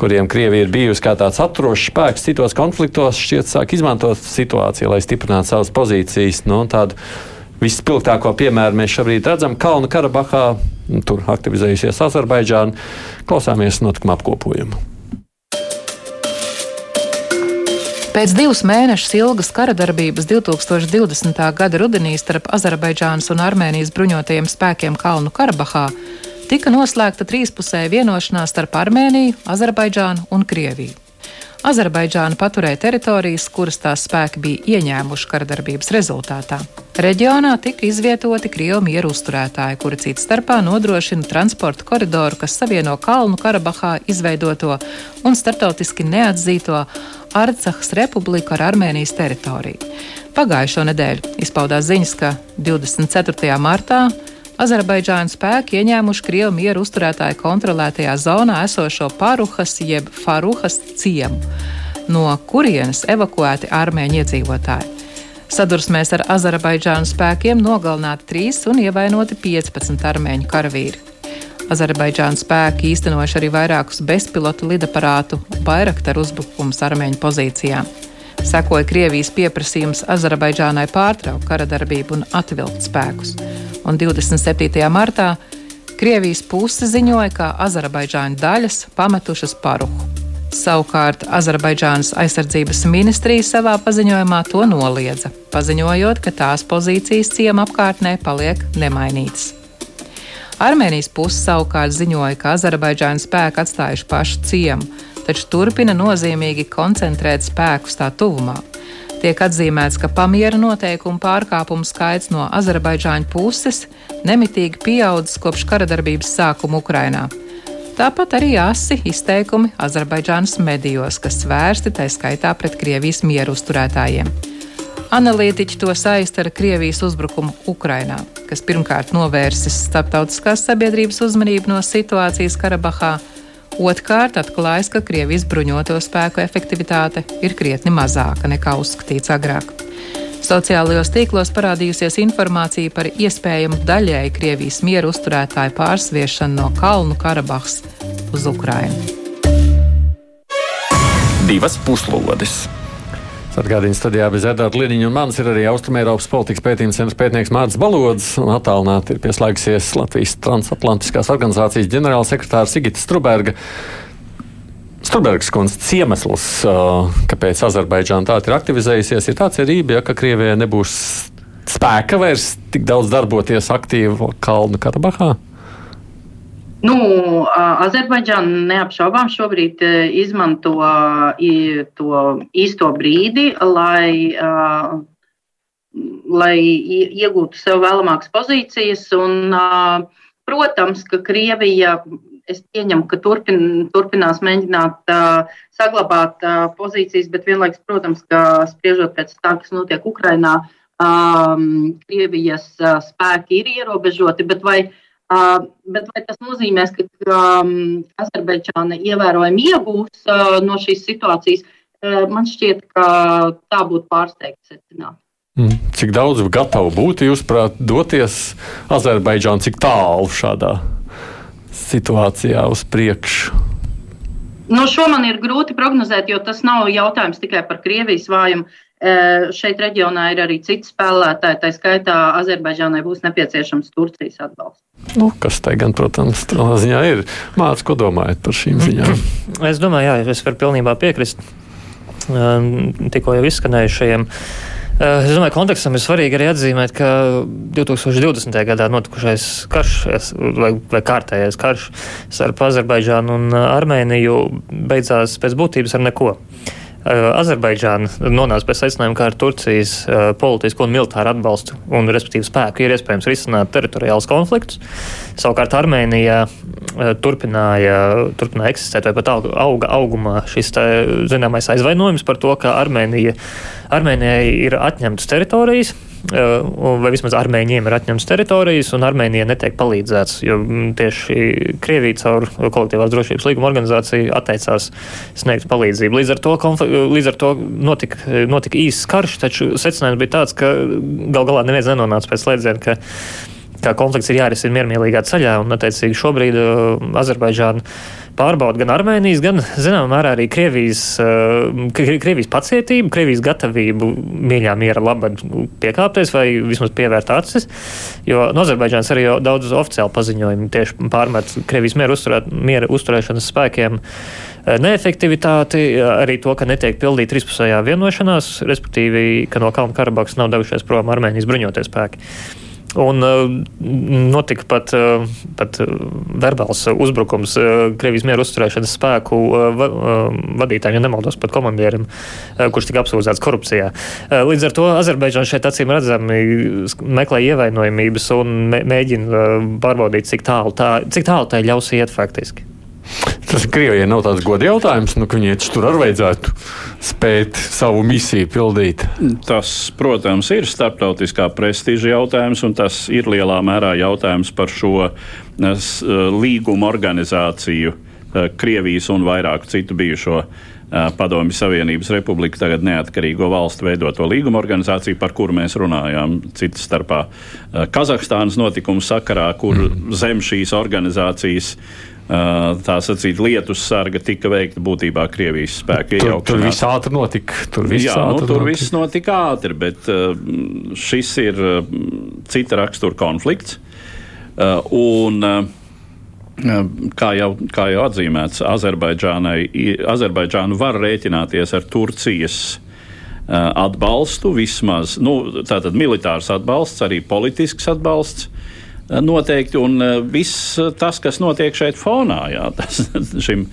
kuriem Krievija ir bijusi kā tāds atrošs spēks citos konfliktos, šķiet sāk izmantot situāciju, lai stiprinātu savas pozīcijas. Nu, tādu Vispilgtāko piemēru mēs šobrīd redzam Kalnu Karabahā. Tur aktivizējusies Azerbaidžāna. Klausāmies notikuma apkopojumu. Pēc divus mēnešus ilgas kara darbības 2020. gada rudenī starp Azerbaidžānas un Armēnijas bruņotajiem spēkiem Kalnu Karabahā tika noslēgta trīspusēja vienošanās starp Armēniju, Azerbaidžānu un Krieviju. Azerbaidžāna paturēja teritorijas, kuras tās spēki bija ieņēmuši karadarbības rezultātā. Reģionā tika izvietoti Krievu mieru uzturētāji, kuri cits starpā nodrošina transporta koridoru, kas savieno Kalnu Karabahā izveidoto un startautiski neatzīto Arcahas republiku ar Armēnijas teritoriju. Pagājušo nedēļu izpaudās ziņas, ka 24. martā Azerbaidžāņu spēki ieņēmuši Krievu mieru uzturētāju kontrolētajā zonā esošo Paruhas jeb Faruhas ciemu, no kurienes evakuēti armēņu iedzīvotāji. Sadursmēs ar Azerbaidžānu spēkiem nogalināti 3 un ievainoti 15 armēņu karavīri. Azerbaidžāna spēki īstenojuši arī vairākus bezpilotu lidaparātu Bairaktaru uzbrukumus armēņu pozīcijām. Sekoja Krievijas pieprasījums Azerbaidžānai pārtraukt kara darbību un atvilkt spēkus. Un 27. martā Krievijas puse ziņoja, ka Azerbaidžāņu daļas pametušas paruhu. Savukārt Azerbaidžānas aizsardzības ministrija savā paziņojumā to noliedza, paziņojot, ka tās pozīcijas ciema apkārtnē paliek nemainītas. Armēnijas puse savukārt ziņoja, ka Azerbaidžāņu spēki atstājuši pašu ciemu, taču turpina nozīmīgi koncentrēt spēkus tā tuvumā. Tiek atzīmēts, ka pamiera noteikumu pārkāpumu skaits no Azerbaidžāņu puses nemitīgi pieaudzis kopš kara darbības sākuma Ukrainā. Tāpat arī asi izteikumi Azerbaidžānas medijos, kas vērsti tā skaitā pret Krievijas mieru uzturētājiem. Analītiķi to saista ar Krievijas uzbrukumu Ukrainā, kas pirmkārt novērsis starptautiskās sabiedrības uzmanību no situācijas Karabahā, Otrkārt, atklājas, ka Krievijas bruņoto spēku efektivitāte ir krietni mazāka nekā uzskatīts agrāk. Sociālajos tīklos parādījusies informācija par iespējamu daļēju Krievijas mieru uzturētāju pārsviešanu no Kalnu Karabahas uz Ukrajinu. Divas puslodes! Atgādījums studijā bez Edvarda Liniņa un manis ir arī Austrumēropas politikas pētījums centra pētnieks Mārcis Balods un attālināti ir pieslēgusies Latvijas transatlantiskās organizācijas ģenerālsekretārs Sigita Struberga. Strubergs kundze ciemesls, kāpēc Azerbaidžāna tā ir aktivizējusies, ir tāds cerība, ja, ka Krievijai nebūs spēka vairs tik daudz darboties aktīvi Kalnu Karabahā. Nu, Azerbaidžāna neapšaubām šobrīd izmanto to īsto brīdi, lai, lai iegūtu sev vēlamākas pozīcijas. Un, protams, ka Krievija, es pieņemu, ka turpin, turpinās mēģināt saglabāt pozīcijas, bet vienlaikus, protams, ka spriežot pēc tā, kas notiek Ukrainā, Krievijas spēki ir ierobežoti. Bet vai Uh, bet vai tas nozīmē, ka um, Azerbaidžāna ievērojami iegūs uh, no šīs situācijas? Uh, man šķiet, ka tā būtu pārsteigts secināt. Mm. Cik daudz gatavu būtu, jūsuprāt, doties Azerbaidžānā, cik tālu šādā situācijā uz priekšu? Nu, šo man ir grūti prognozēt, jo tas nav jautājums tikai par Krievijas vājumu. Šeit reģionā ir arī citi spēlētāji, tā skaitā Azerbaidžānai būs nepieciešams Turcijas atbalsts. Nu, kas tai gan, protams, tādā ziņā ir. Mācis, ko domājat par šīm ziņām? [CLEARS THROAT] Es domāju, jā, es varu pilnībā piekrist tikko jau izskanējušajiem. Es domāju, ka kontekstam ir svarīgi arī atzīmēt, ka 2020. gadā notikušais karš vai, vai kārtējais karš starp Azerbaidžānu un Armēniju beidzās pēc būtības ar neko. Azerbaidžāna nonāca pie secinājuma, ka ar Turcijas politisko un militāru atbalstu un, respektīvi, spēku ir iespējams risināt teritoriālus konfliktus. Savukārt Armēnija turpināja, turpināja eksistēt, vai pat auga augumā šis tā, zināmais aizvainojums par to, ka Armēnija, Armēnijai ir atņemtas teritorijas vai vismaz armēņiem ir atņemtas teritorijas, un Armēnijai netiek palīdzēts, jo tieši Krievija caur kolektīvās drošības līguma organizāciju atteicās sniegt palīdzību. Līdz ar to, līdz ar to notika, notika īsts karš, taču secinājums bija tāds, ka gal galā neviens nenonāca pēc slēdziena, ka konflikts ir jārisina miermīlīgā ceļā, un, attiecīgi, šobrīd uh, Azerbaidžāna pārbauda gan Armēnijas, gan, zināmā mērā, arī Krievijas, uh, Krievijas pacietību, Krievijas gatavību mīļā miera labad piekāpties vai vismaz pievērt acis, jo no Azerbaidžānas arī daudz oficiāli paziņojumi tieši pārmet Krievijas miera, uzturēt, miera uzturēšanas spēkiem uh, neefektivitāti, arī to, ka netiek pildīta trīspusējā vienošanās, respektīvi, ka no Kalnu Karabaks nav devušies prom Armēnijas bruņoties spēki. Un uh, notika pat, uh, pat uh, verbāls uzbrukums Krievijas mieru uzturēšanas spēku vadītājiem, ja nemaldos, pat komandierim, kurš tika apsūdzēts korupcijā. Līdz ar to Azerbaidžāna šeit acīm redzami meklē ievainojamības un mēģina pārbaudīt, cik tālu tā, cik tālu tā ļaus iet faktiski. Tas Krievijai nav tāds gods jautājums, nu, ka viņai tur arī vajadzētu spēt savu misiju pildīt. Tas, protams, ir starptautiskā prestiža jautājums, un tas ir lielā mērā jautājums par šo eh, līguma organizāciju eh, Krievijas un vairāku citu bijušo eh, Padomju Savienības republiku, tagad neatkarīgo valstu veidoto līguma organizāciju, par kuru mēs runājām. Citas starpā Kazahstānas notikumu sakarā, kur mm. zem šīs organizācijas tā sacīt, lietus sarga tika veikta būtībā Krievijas spēku iejaukšanās. Tur, tur viss ātri notika. Tur viss, Jā, nu, tur notika. viss notika ātri, bet šis ir cita rakstura konflikts. Un, Kā jau, kā jau atzīmēts, Azerbaidžāna var rēķināties ar Turcijas atbalstu, vismaz nu, militārs atbalsts, arī politisks atbalsts. Noteikti, un eh, viss tas, kas notiek šeit fonā, jā, [LAUGHS] tas, šim,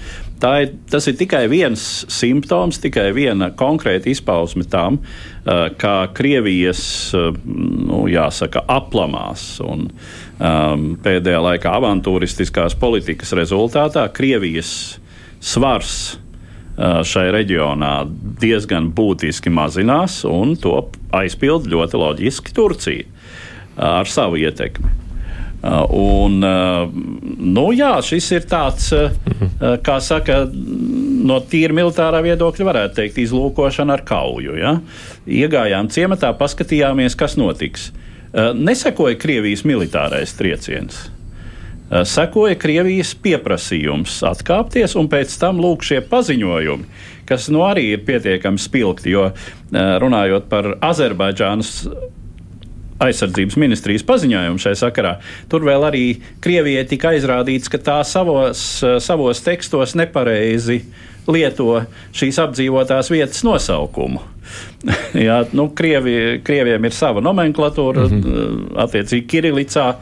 ir, tas ir tikai viens simptoms, tikai viena konkrēta izpausme tam, eh, kā Krievijas, eh, nu, jāsaka, aplamās un um, pēdējā laikā avantūristiskās politikas rezultātā Krievijas svars šai reģionā diezgan būtiski mazinās, un to aizpild ļoti loģiski Turcija ar savu ietekmi. Uh, un, uh, nu, jā, šis ir tāds, uh, kā saka, no tīra militārā viedokļa, varētu teikt, izlūkošana ar kauju. Ja? Iegājām ciematā, paskatījāmies, kas notiks. Nesekoja Krievijas militārais trieciens. Sekoja Krievijas pieprasījums atkāpties, un pēc tam lūk šie paziņojumi, kas nu arī ir pietiekami spilgti, jo runājot par Azerbaidžānas aizsardzības ministrijas paziņojumu šai sakarā. Tur vēl arī Krievijai tika aizrādīts, ka tā savos, savos tekstos nepareizi lieto šīs apdzīvotās vietas nosaukumu. [LAUGHS] Jā, nu, Krievi, Krieviem ir sava nomenklatūra, mm -hmm. attiecīgi Kirilicā.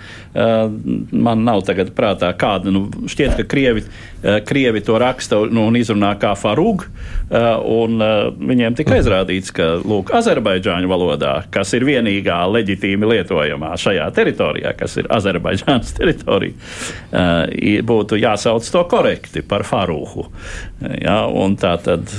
Man nav tagad prātā, kāda. Nu, šķiet, ka Krievi, Krievi to raksta nu, un izrunā kā farug. Un viņiem tika aizrādīts, ka lūk, Azerbaidžāņu valodā, kas ir vienīgā leģitīmi lietojamā šajā teritorijā, kas ir Azerbaidžānas [LAUGHS] teritorija, būtu jāsauc to korekti par farūhu. Jā, tā tad,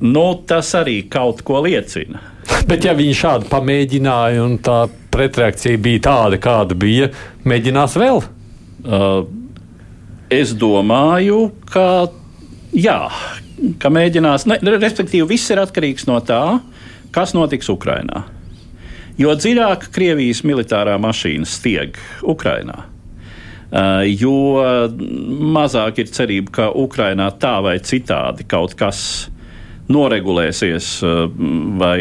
nu, tas arī kaut ko liecina. [LAUGHS] Bet, ja viņi šādi pamēģināja un tā pretreakcija bija tāda, kāda bija, mēģinās vēl? Uh, es domāju, ka jā, ka mēģinās. Ne, respektīvi, viss ir atkarīgs no tā, kas notiks Ukrajinā. Jo dziļāk Krievijas militārā mašīna stieg Ukrajinā, uh, jo mazāk ir cerība, ka Ukrajinā tā vai citādi kaut kas noregulēsies eh, vai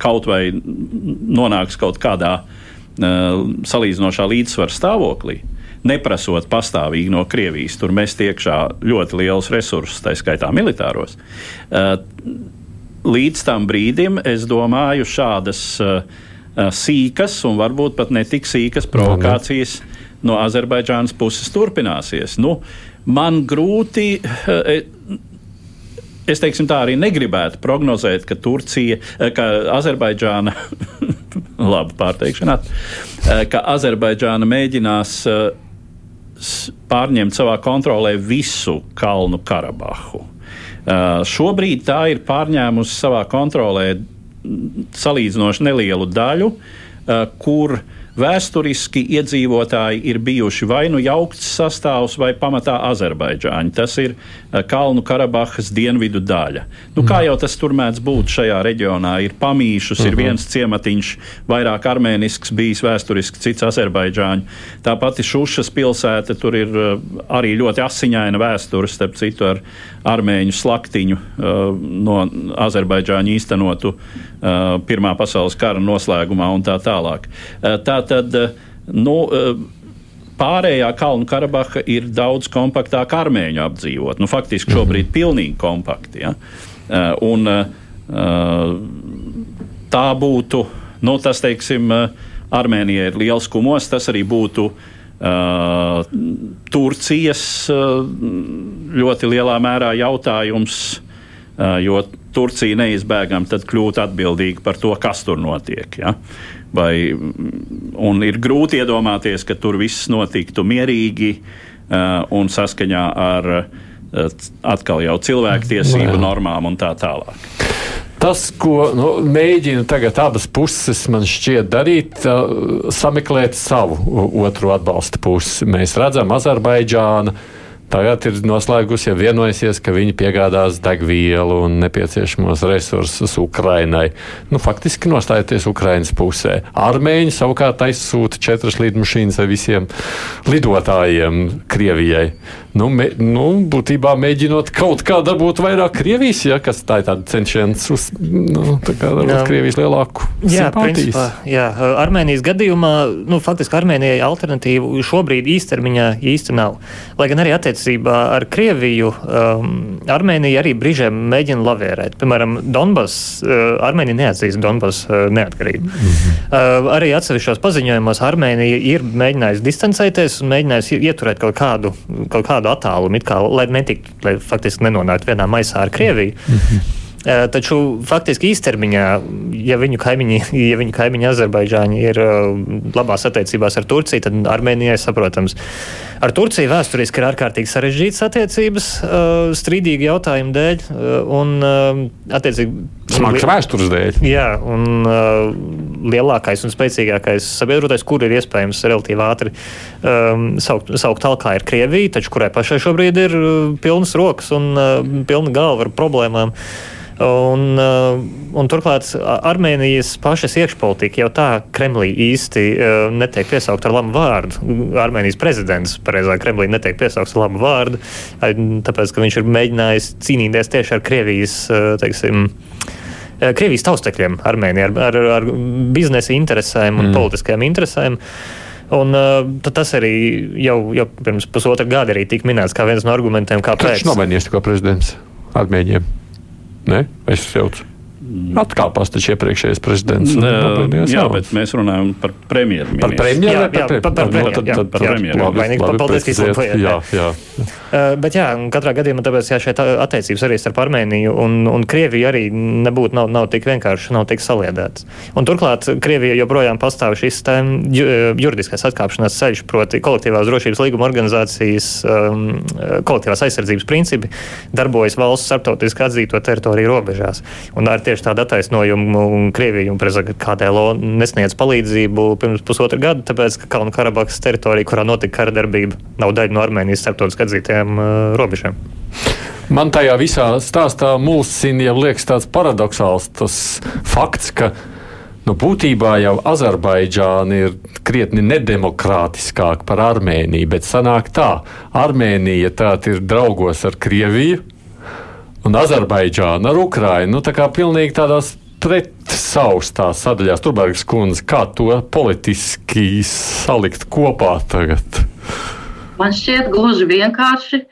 kaut vai nonāks kaut kādā eh, salīdzinošā līdzsvara stāvoklī. Neprasot pastāvīgi no Krievijas, tur mēs iekšā ļoti liels resursus, tā skaitā militāros. Eh, līdz tam brīdim, es domāju, šādas sīkas un varbūt pat netik sīkas provokācijas no Azerbaidžānas puses turpināsies. Nu, man grūti es teiksim, tā arī negribētu prognozēt, ka Turcija, eh, ka Azerbaidžāna, [LAUGHS] labi pārteikšanā, eh, ka Azerbaidžāna mēģinās eh, pārņemt savā kontrolē visu Kalnu Karabahu. Šobrīd tā ir pārņēmusi savā kontrolē salīdzinoši nelielu daļu, kur vēsturiski iedzīvotāji ir bijuši vai nu jaukts sastāvs, vai pamatā Azerbaidžāņi. Tas ir uh, Kalnu Karabahas dienvidu daļa. Nu, kā jau tas tur mēdz būt šajā reģionā, ir pamīšus, uh -huh. ir mhm. viens ciematiņš, vairāk armēnisks, bijis vēsturiski cits Azerbaidžāņu. Tā pati Šušas pilsēta, tur ir uh, arī ļoti asiņaina vēsture, starp citu, ar armēņu slaktiņu uh, no Azerbaidžāņu īstenotu Pirmā pasaules kara noslēgumā un tā tālāk. Uh, tā tad, uh, nu, uh, pārējā Kalnu Karabaha ir daudz kompaktāk armēņu apdzīvot. Nu, faktiski šobrīd ir pilnīgi kompakti. Ja? Uh, un, uh, tā būtu, nu, tas, teiksim, Armēnija ir liels kumos, tas arī būtu uh, Uh, Turcijas uh, ļoti lielā mērā jautājums, uh, jo Turcija neizbēgami tad kļūt atbildīga par to, kas tur notiek. Ja? Vai, un ir grūti iedomāties, ka tur viss notiktu mierīgi un saskaņā ar atkal jau cilvēktiesību normām un tā tālāk. Tas, ko nu, mēģina tagad abas puses, man šķiet, darīt, uh, sameklēt savu otru atbalsta pusi. Mēs redzam, Azerbaidžāna Tagad ir noslēgusi, ja vienojusies, ka viņi piegādās degvielu un nepieciešamos resursus Ukrainai. Nu, faktiski nostājoties Ukrainas pusē. Armēņi savukārt aizsūta četras lidmašīnas ar visiem lidotājiem Krievijai. Nu, me, nu, būtībā mēģinot kaut kā dabūt vairāk Krievijas, ja, kas tā ir tāda cenšens uz nu, tā kā dabūt Krievijas lielāku jā, principā, jā, Armēnijas gadījumā, nu, faktiski Armēnijai alternatīvu šobrīd īstermiņā īsti nav. Lai gan arī attiec attiecībā ar Krieviju um, Armēnija arī brīžiem mēģina lavierēt. Piemēram, Donbass, uh, Armēnija neatzīst Donbass uh, neatkarību. Mm -hmm. uh, arī atsevišķos paziņojumos Armēnija ir mēģinājusi distancēties un mēģinājusi ieturēt kaut kādu, kaut kādu attālumu, kā, lai netiktu, lai faktiski nenonāktu vienā maisā ar Krieviju. Mm -hmm. Taču faktiski īstermiņā, ja viņu kaimiņi, [LAUGHS] ja viņu kaimiņi Azerbaidžāņi ir labās attiecībās ar Turciju, tad Armēnijai saprotams. Ar Turciju vēsturiski ir ārkārtīgi sarežģītas attiecības, strīdīgi jautājumu dēļ un attiecīgi. Smags vēstures dēļ. Jā, un lielākais un spēcīgākais sabiedrotais, kur ir iespējams relatīvi ātri um, saukt, saukt talkā, ir Krievija, taču kurai pašai šobrīd ir pilnas rokas un uh, pilna galva ar problēmām. Uh, Un, uh, un turklāt Armēnijas pašas iekšpolitika jau tā Kremlī īsti uh, netiek piesaukt ar labu vārdu. Armēnijas prezidents, pareizāk, Kremlī netiek piesaukts ar labu vārdu, tāpēc, ka viņš ir mēģinājis cīnīties tieši ar Krievijas, uh, teiksim, Krievijas taustekļiem Armēnijā, ar, ar, ar biznesa interesēm un mm. politiskajām interesēm. Un, uh, tas arī jau, jau pirms pusotra gada tika minēts kā viens no argumentiem, kāpēc. Viņš nomainījās kā prezidents Armēņiem. Ne? Es jaucu. Atkāpās taču iepriekšējais prezidents. Nē, jā, bet mēs runājam par premjerministru. Par premjerministru? Jā, jā, par, par, par, par premjerministru. Paldies, ka izlabojāt. Jā, jā. Uh, bet jā, katrā gadījumā tāpēc jā, šeit attiecības arī starp Armēniju un, un Krieviju arī nebūtu, nav, nav tik vienkārši, nav tik saliedētas. Un turklāt Krievija joprojām pastāv šis tā, juridiskais atkāpšanās ceļš, proti kolektīvās drošības līguma organizācijas um, kolektīvās aizsardzības principi darbojas valsts starptautiski atzīto teritoriju robežās. Un ar tieši tādu attaisnojumu Krievija un KDLO nesniedz palīdzību pirms pusotra gada, tāpēc, ka Kalnu Karabahas teritorija, kurā notika kara darbība, nav daļa no Armēnijas starptautiski atzītajām uh, robežām. Man tajā visā stāstā mulsina jau liekas tāds paradoxāls tas fakts, ka nu, būtībā jau Azerbaidžāna ir krietni nedemokrātiskāka par Armēniju, bet sanāk tā, Armēnija tā ir draugos ar Krieviju un Azerbaidžāna ar Ukrainu. Nu, tā kā pilnīgi tādās pretsaustās sadaļās, Turbergs kundze, kā to politiski salikt kopā tagad? Man šķiet gluži vienkārši.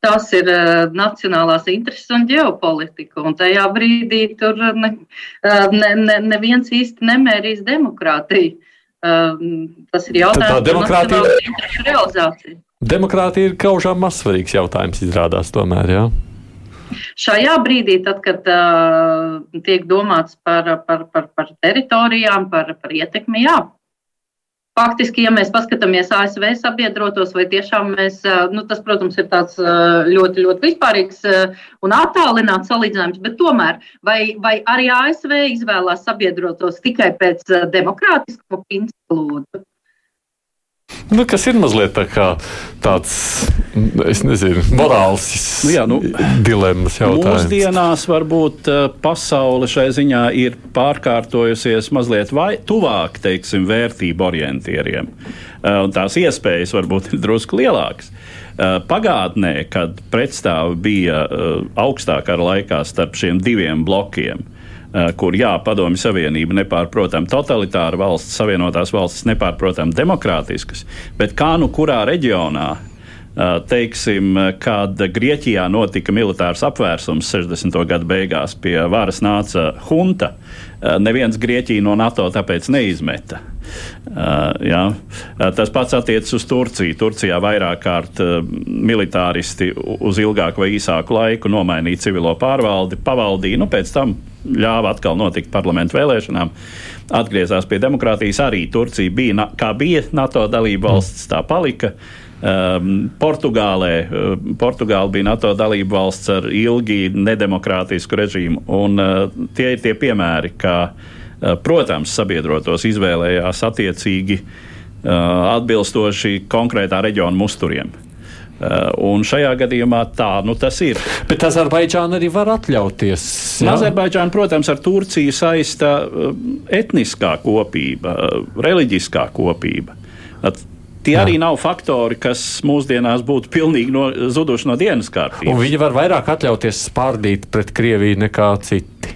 Tās ir uh, nacionālās intereses un ģeopolitika. Un tajā brīdī tur ne, ne, ne, neviens īsti nemērīs demokrātiju. Uh, tas ir jautājums par interesu realizāciju. Demokrātija ir kaužām mazsvarīgs jautājums, izrādās tomēr. Jā. Šajā brīdī, tad, kad uh, tiek domāts par, par, par, par teritorijām, par, par ietekmi, jā, faktiski, ja mēs paskatāmies ASV sabiedrotos, vai tiešām mēs, nu, tas, protams, ir tāds ļoti, ļoti vispārīgs un attālināts salīdzinājums, bet tomēr, vai, vai arī ASV izvēlās sabiedrotos tikai pēc demokrātiskuma principa lūdzu? Nu, kas ir mazliet tā kā tāds, nezinu, morāls nu, jā, nu, dilemmas jautājums. Mūsdienās varbūt pasaule šai ziņā ir pārkārtojusies mazliet vai tuvāk, teiksim, vērtību orientieriem. Un tās iespējas varbūt ir drusku lielākas. Pagātnē, kad pretstāvi bija augstākā laikā starp šiem diviem blokiem, Eh, kur jā, Padomju Savienība nepārprotam totalitāra valsts, Savienotās valstis nepārprotam demokrātiskas, bet kā nu kurā reģionā eh, teiksim, kad Grieķijā notika militārs apvērsums 60. gada beigās, pie varas nāca hunta. Eh, neviens Grieķiju no NATO tāpēc neizmeta. Jā. Tas pats attiecas uz Turciju. Turcijā vairāk kārt militāristi uz ilgāku vai īsāku laiku nomainīja civilo pārvaldi, pavaldīja. Nu, pēc tam ļāva atkal notikt parlamentu vēlēšanām. Atgriezās pie demokrātijas. Arī Turcija bija, kā bija NATO dalība valsts, tā palika. Um, Portugālē uh, Portugāla bija NATO dalība valsts ar ilgi nedemokrātisku režīmu. Un, uh, tie ir tie piemēri, ka, uh, protams, sabiedrotos izvēlējās attiecīgi uh, atbilstoši konkrētā reģiona musturiem. Uh, un šajā gadījumā tā nu, tas ir. Bet Azerbaidžāna arī var atļauties. Azerbaidžāna, protams, ar Turciju saista uh, etniskā kopība, uh, reliģiskā kopība. At, Tie Jā. arī nav faktori, kas mūsdienās būtu pilnīgi no, zuduši no dienas kārtības. Un viņi var vairāk atļauties spārdīt pret Krieviju nekā citi.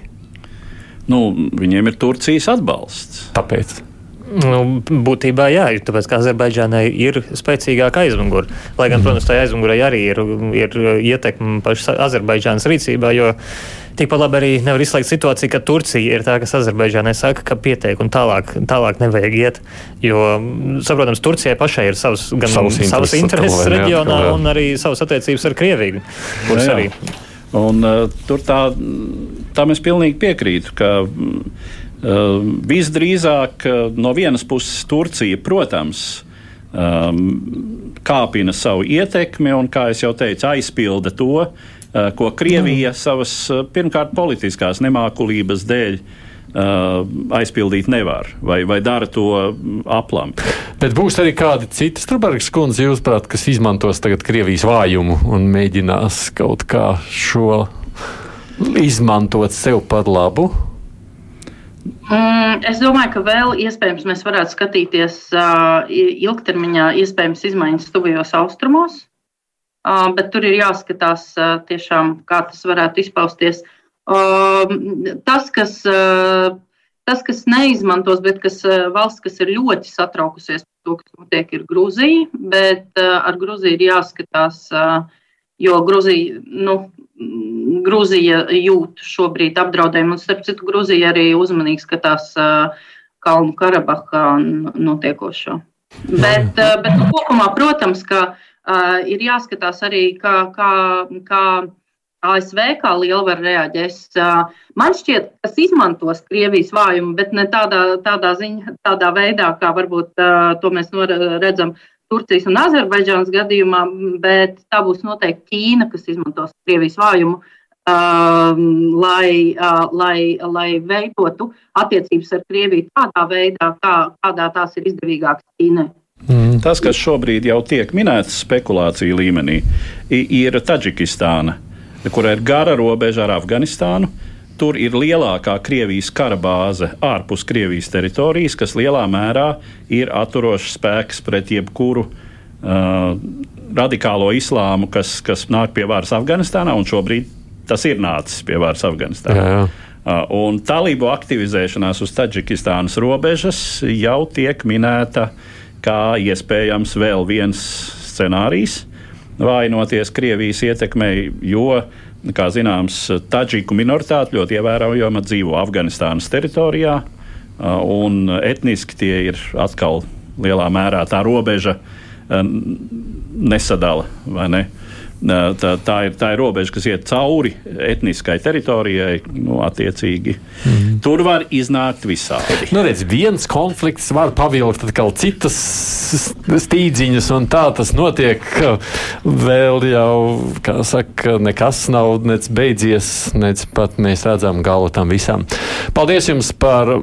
Nu, viņiem ir Turcijas atbalsts. Tāpēc. Nu, būtībā jā, tāpēc ka Azerbaidžānai ir spēcīgāka aizmugure. Lai gan, mm. protams, tā aizmugurē arī ir, ir ietekme pašas Azerbaidžānas rīcībā, jo tikpat labi arī nevar izslēgt situāciju, ka Turcija ir tā, kas Azerbaidžānai saka, ka pietiek un tālāk, tālāk nevajag iet. Jo, saprotams, Turcijai pašai ir savs, gan savs savas intereses savas reģionā, jā, un arī savas attiecības ar Krieviju. Jā, jā. Un, uh, tur tā, tam es pilnīgi piekrītu. Ka, uh, Ehm, visdrīzāk eh, no vienas puses Turcija, protams, ehm, kāpina savu ietekmi un, kā jau teicu, aizpilda to, ko Krievija savas eh, pirmkārt politiskās nemākulības dēļ aizpildīt nevar, vai, vai dara to mm, aplam. Bet būs arī kādi citi Strunbergs kundze, jūsuprāt, kas izmantos tagad Krievijas vājumu un mēģinās kaut kā šo izmantot sev par labu? Mm, es domāju, ka vēl iespējams mēs varētu skatīties uh, ilgtermiņā, iespējams, izmaiņas tuvajos austrumos, uh, bet tur ir jāskatās tiešām, kā tas varētu izpausties. Tas, kas, tas, kas neizmantos, bet kas valsts, kas ir ļoti satraukusies par to, kas notiek, ir Grūzija, bet ar Grūziju ir jāskatās, jo Grūzija, nu, Grūzija jūt šobrīd apdraudējumu, un starp citu, Grūzija arī uzmanīgi skatās Kalnu Karabahā notiekošo. Bet, bet nu, kopumā, protams, ka uh, ir jāskatās arī, kā, kā, kā ASV kā lielvara reaģēs. Uh, man šķiet, kas izmantos Krievijas vājumu, bet ne tādā, tādā, ziņa, tādā veidā, kā varbūt uh, to mēs redzam Turcijas un Azerbaidžānas gadījumā, bet tā būs noteikti Ķīna, kas izmantos Krievijas vājumu, uh, lai, uh, lai, lai veidotu attiecības ar Krieviju tādā veidā, kā, kādā tās ir izdevīgākas Ķīnai. Mm. Tas, kas šobrīd jau tiek minēts spekulāciju līmenī, ir Taģikistāna, kura ir gara robeža ar Afganistānu. Tur ir lielākā Krievijas kara bāze ārpus Krievijas teritorijas, kas lielā mērā ir atturošs spēks pret jebkuru uh, radikālo islāmu, kas, kas nāk pie varas Afganistānā, un šobrīd tas ir nācis pie varas Afganistānā. Jā, jā. Uh, un talību aktivizēšanās uz Taģikistānas robežas jau tiek minēta kā iespējams vēl viens scenārijs, vainoties Krievijas ietekmei, jo Kā zināms, Taģiku minoritāte ļoti ievērojama dzīvo Afganistānas teritorijā, un etniski tie ir atkal lielā mērā tā robeža nesadala. Ne? Tā, tā, ir, tā ir robeža, kas iet cauri etniskai teritorijai. Nu, attiecīgi, mm. Tur var iznākt visādi. Nu, redz, viens konflikts var pavilkt atkal citas stīdziņas, un tā tas notiek. Vēl jau, kā saka, nekas nav nec beidzies, nec pat mēs redzam galu tam visam. Paldies jums par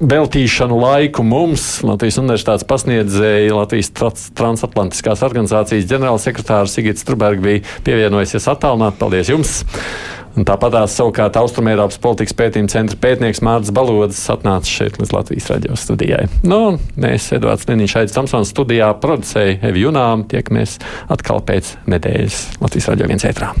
veltīšanu laiku mums, Latvijas Universitātes pasniedzēja Latvijas transatlantiskās organizācijas ģenerālsekretārs Sigits Struberg bija pievienojusies attālināt. Paldies jums! Un tāpat tās savukārt Austrumēropas politikas pētījuma centra pētnieks Mārcis Balodis atnāca šeit līdz Latvijas radio studijai. Nu, mēs, Edvards Liniņš, Aits Tamsons studijā producēja Evi Junām, tiekamies atkal pēc nedēļas Latvijas radio viens ētrā.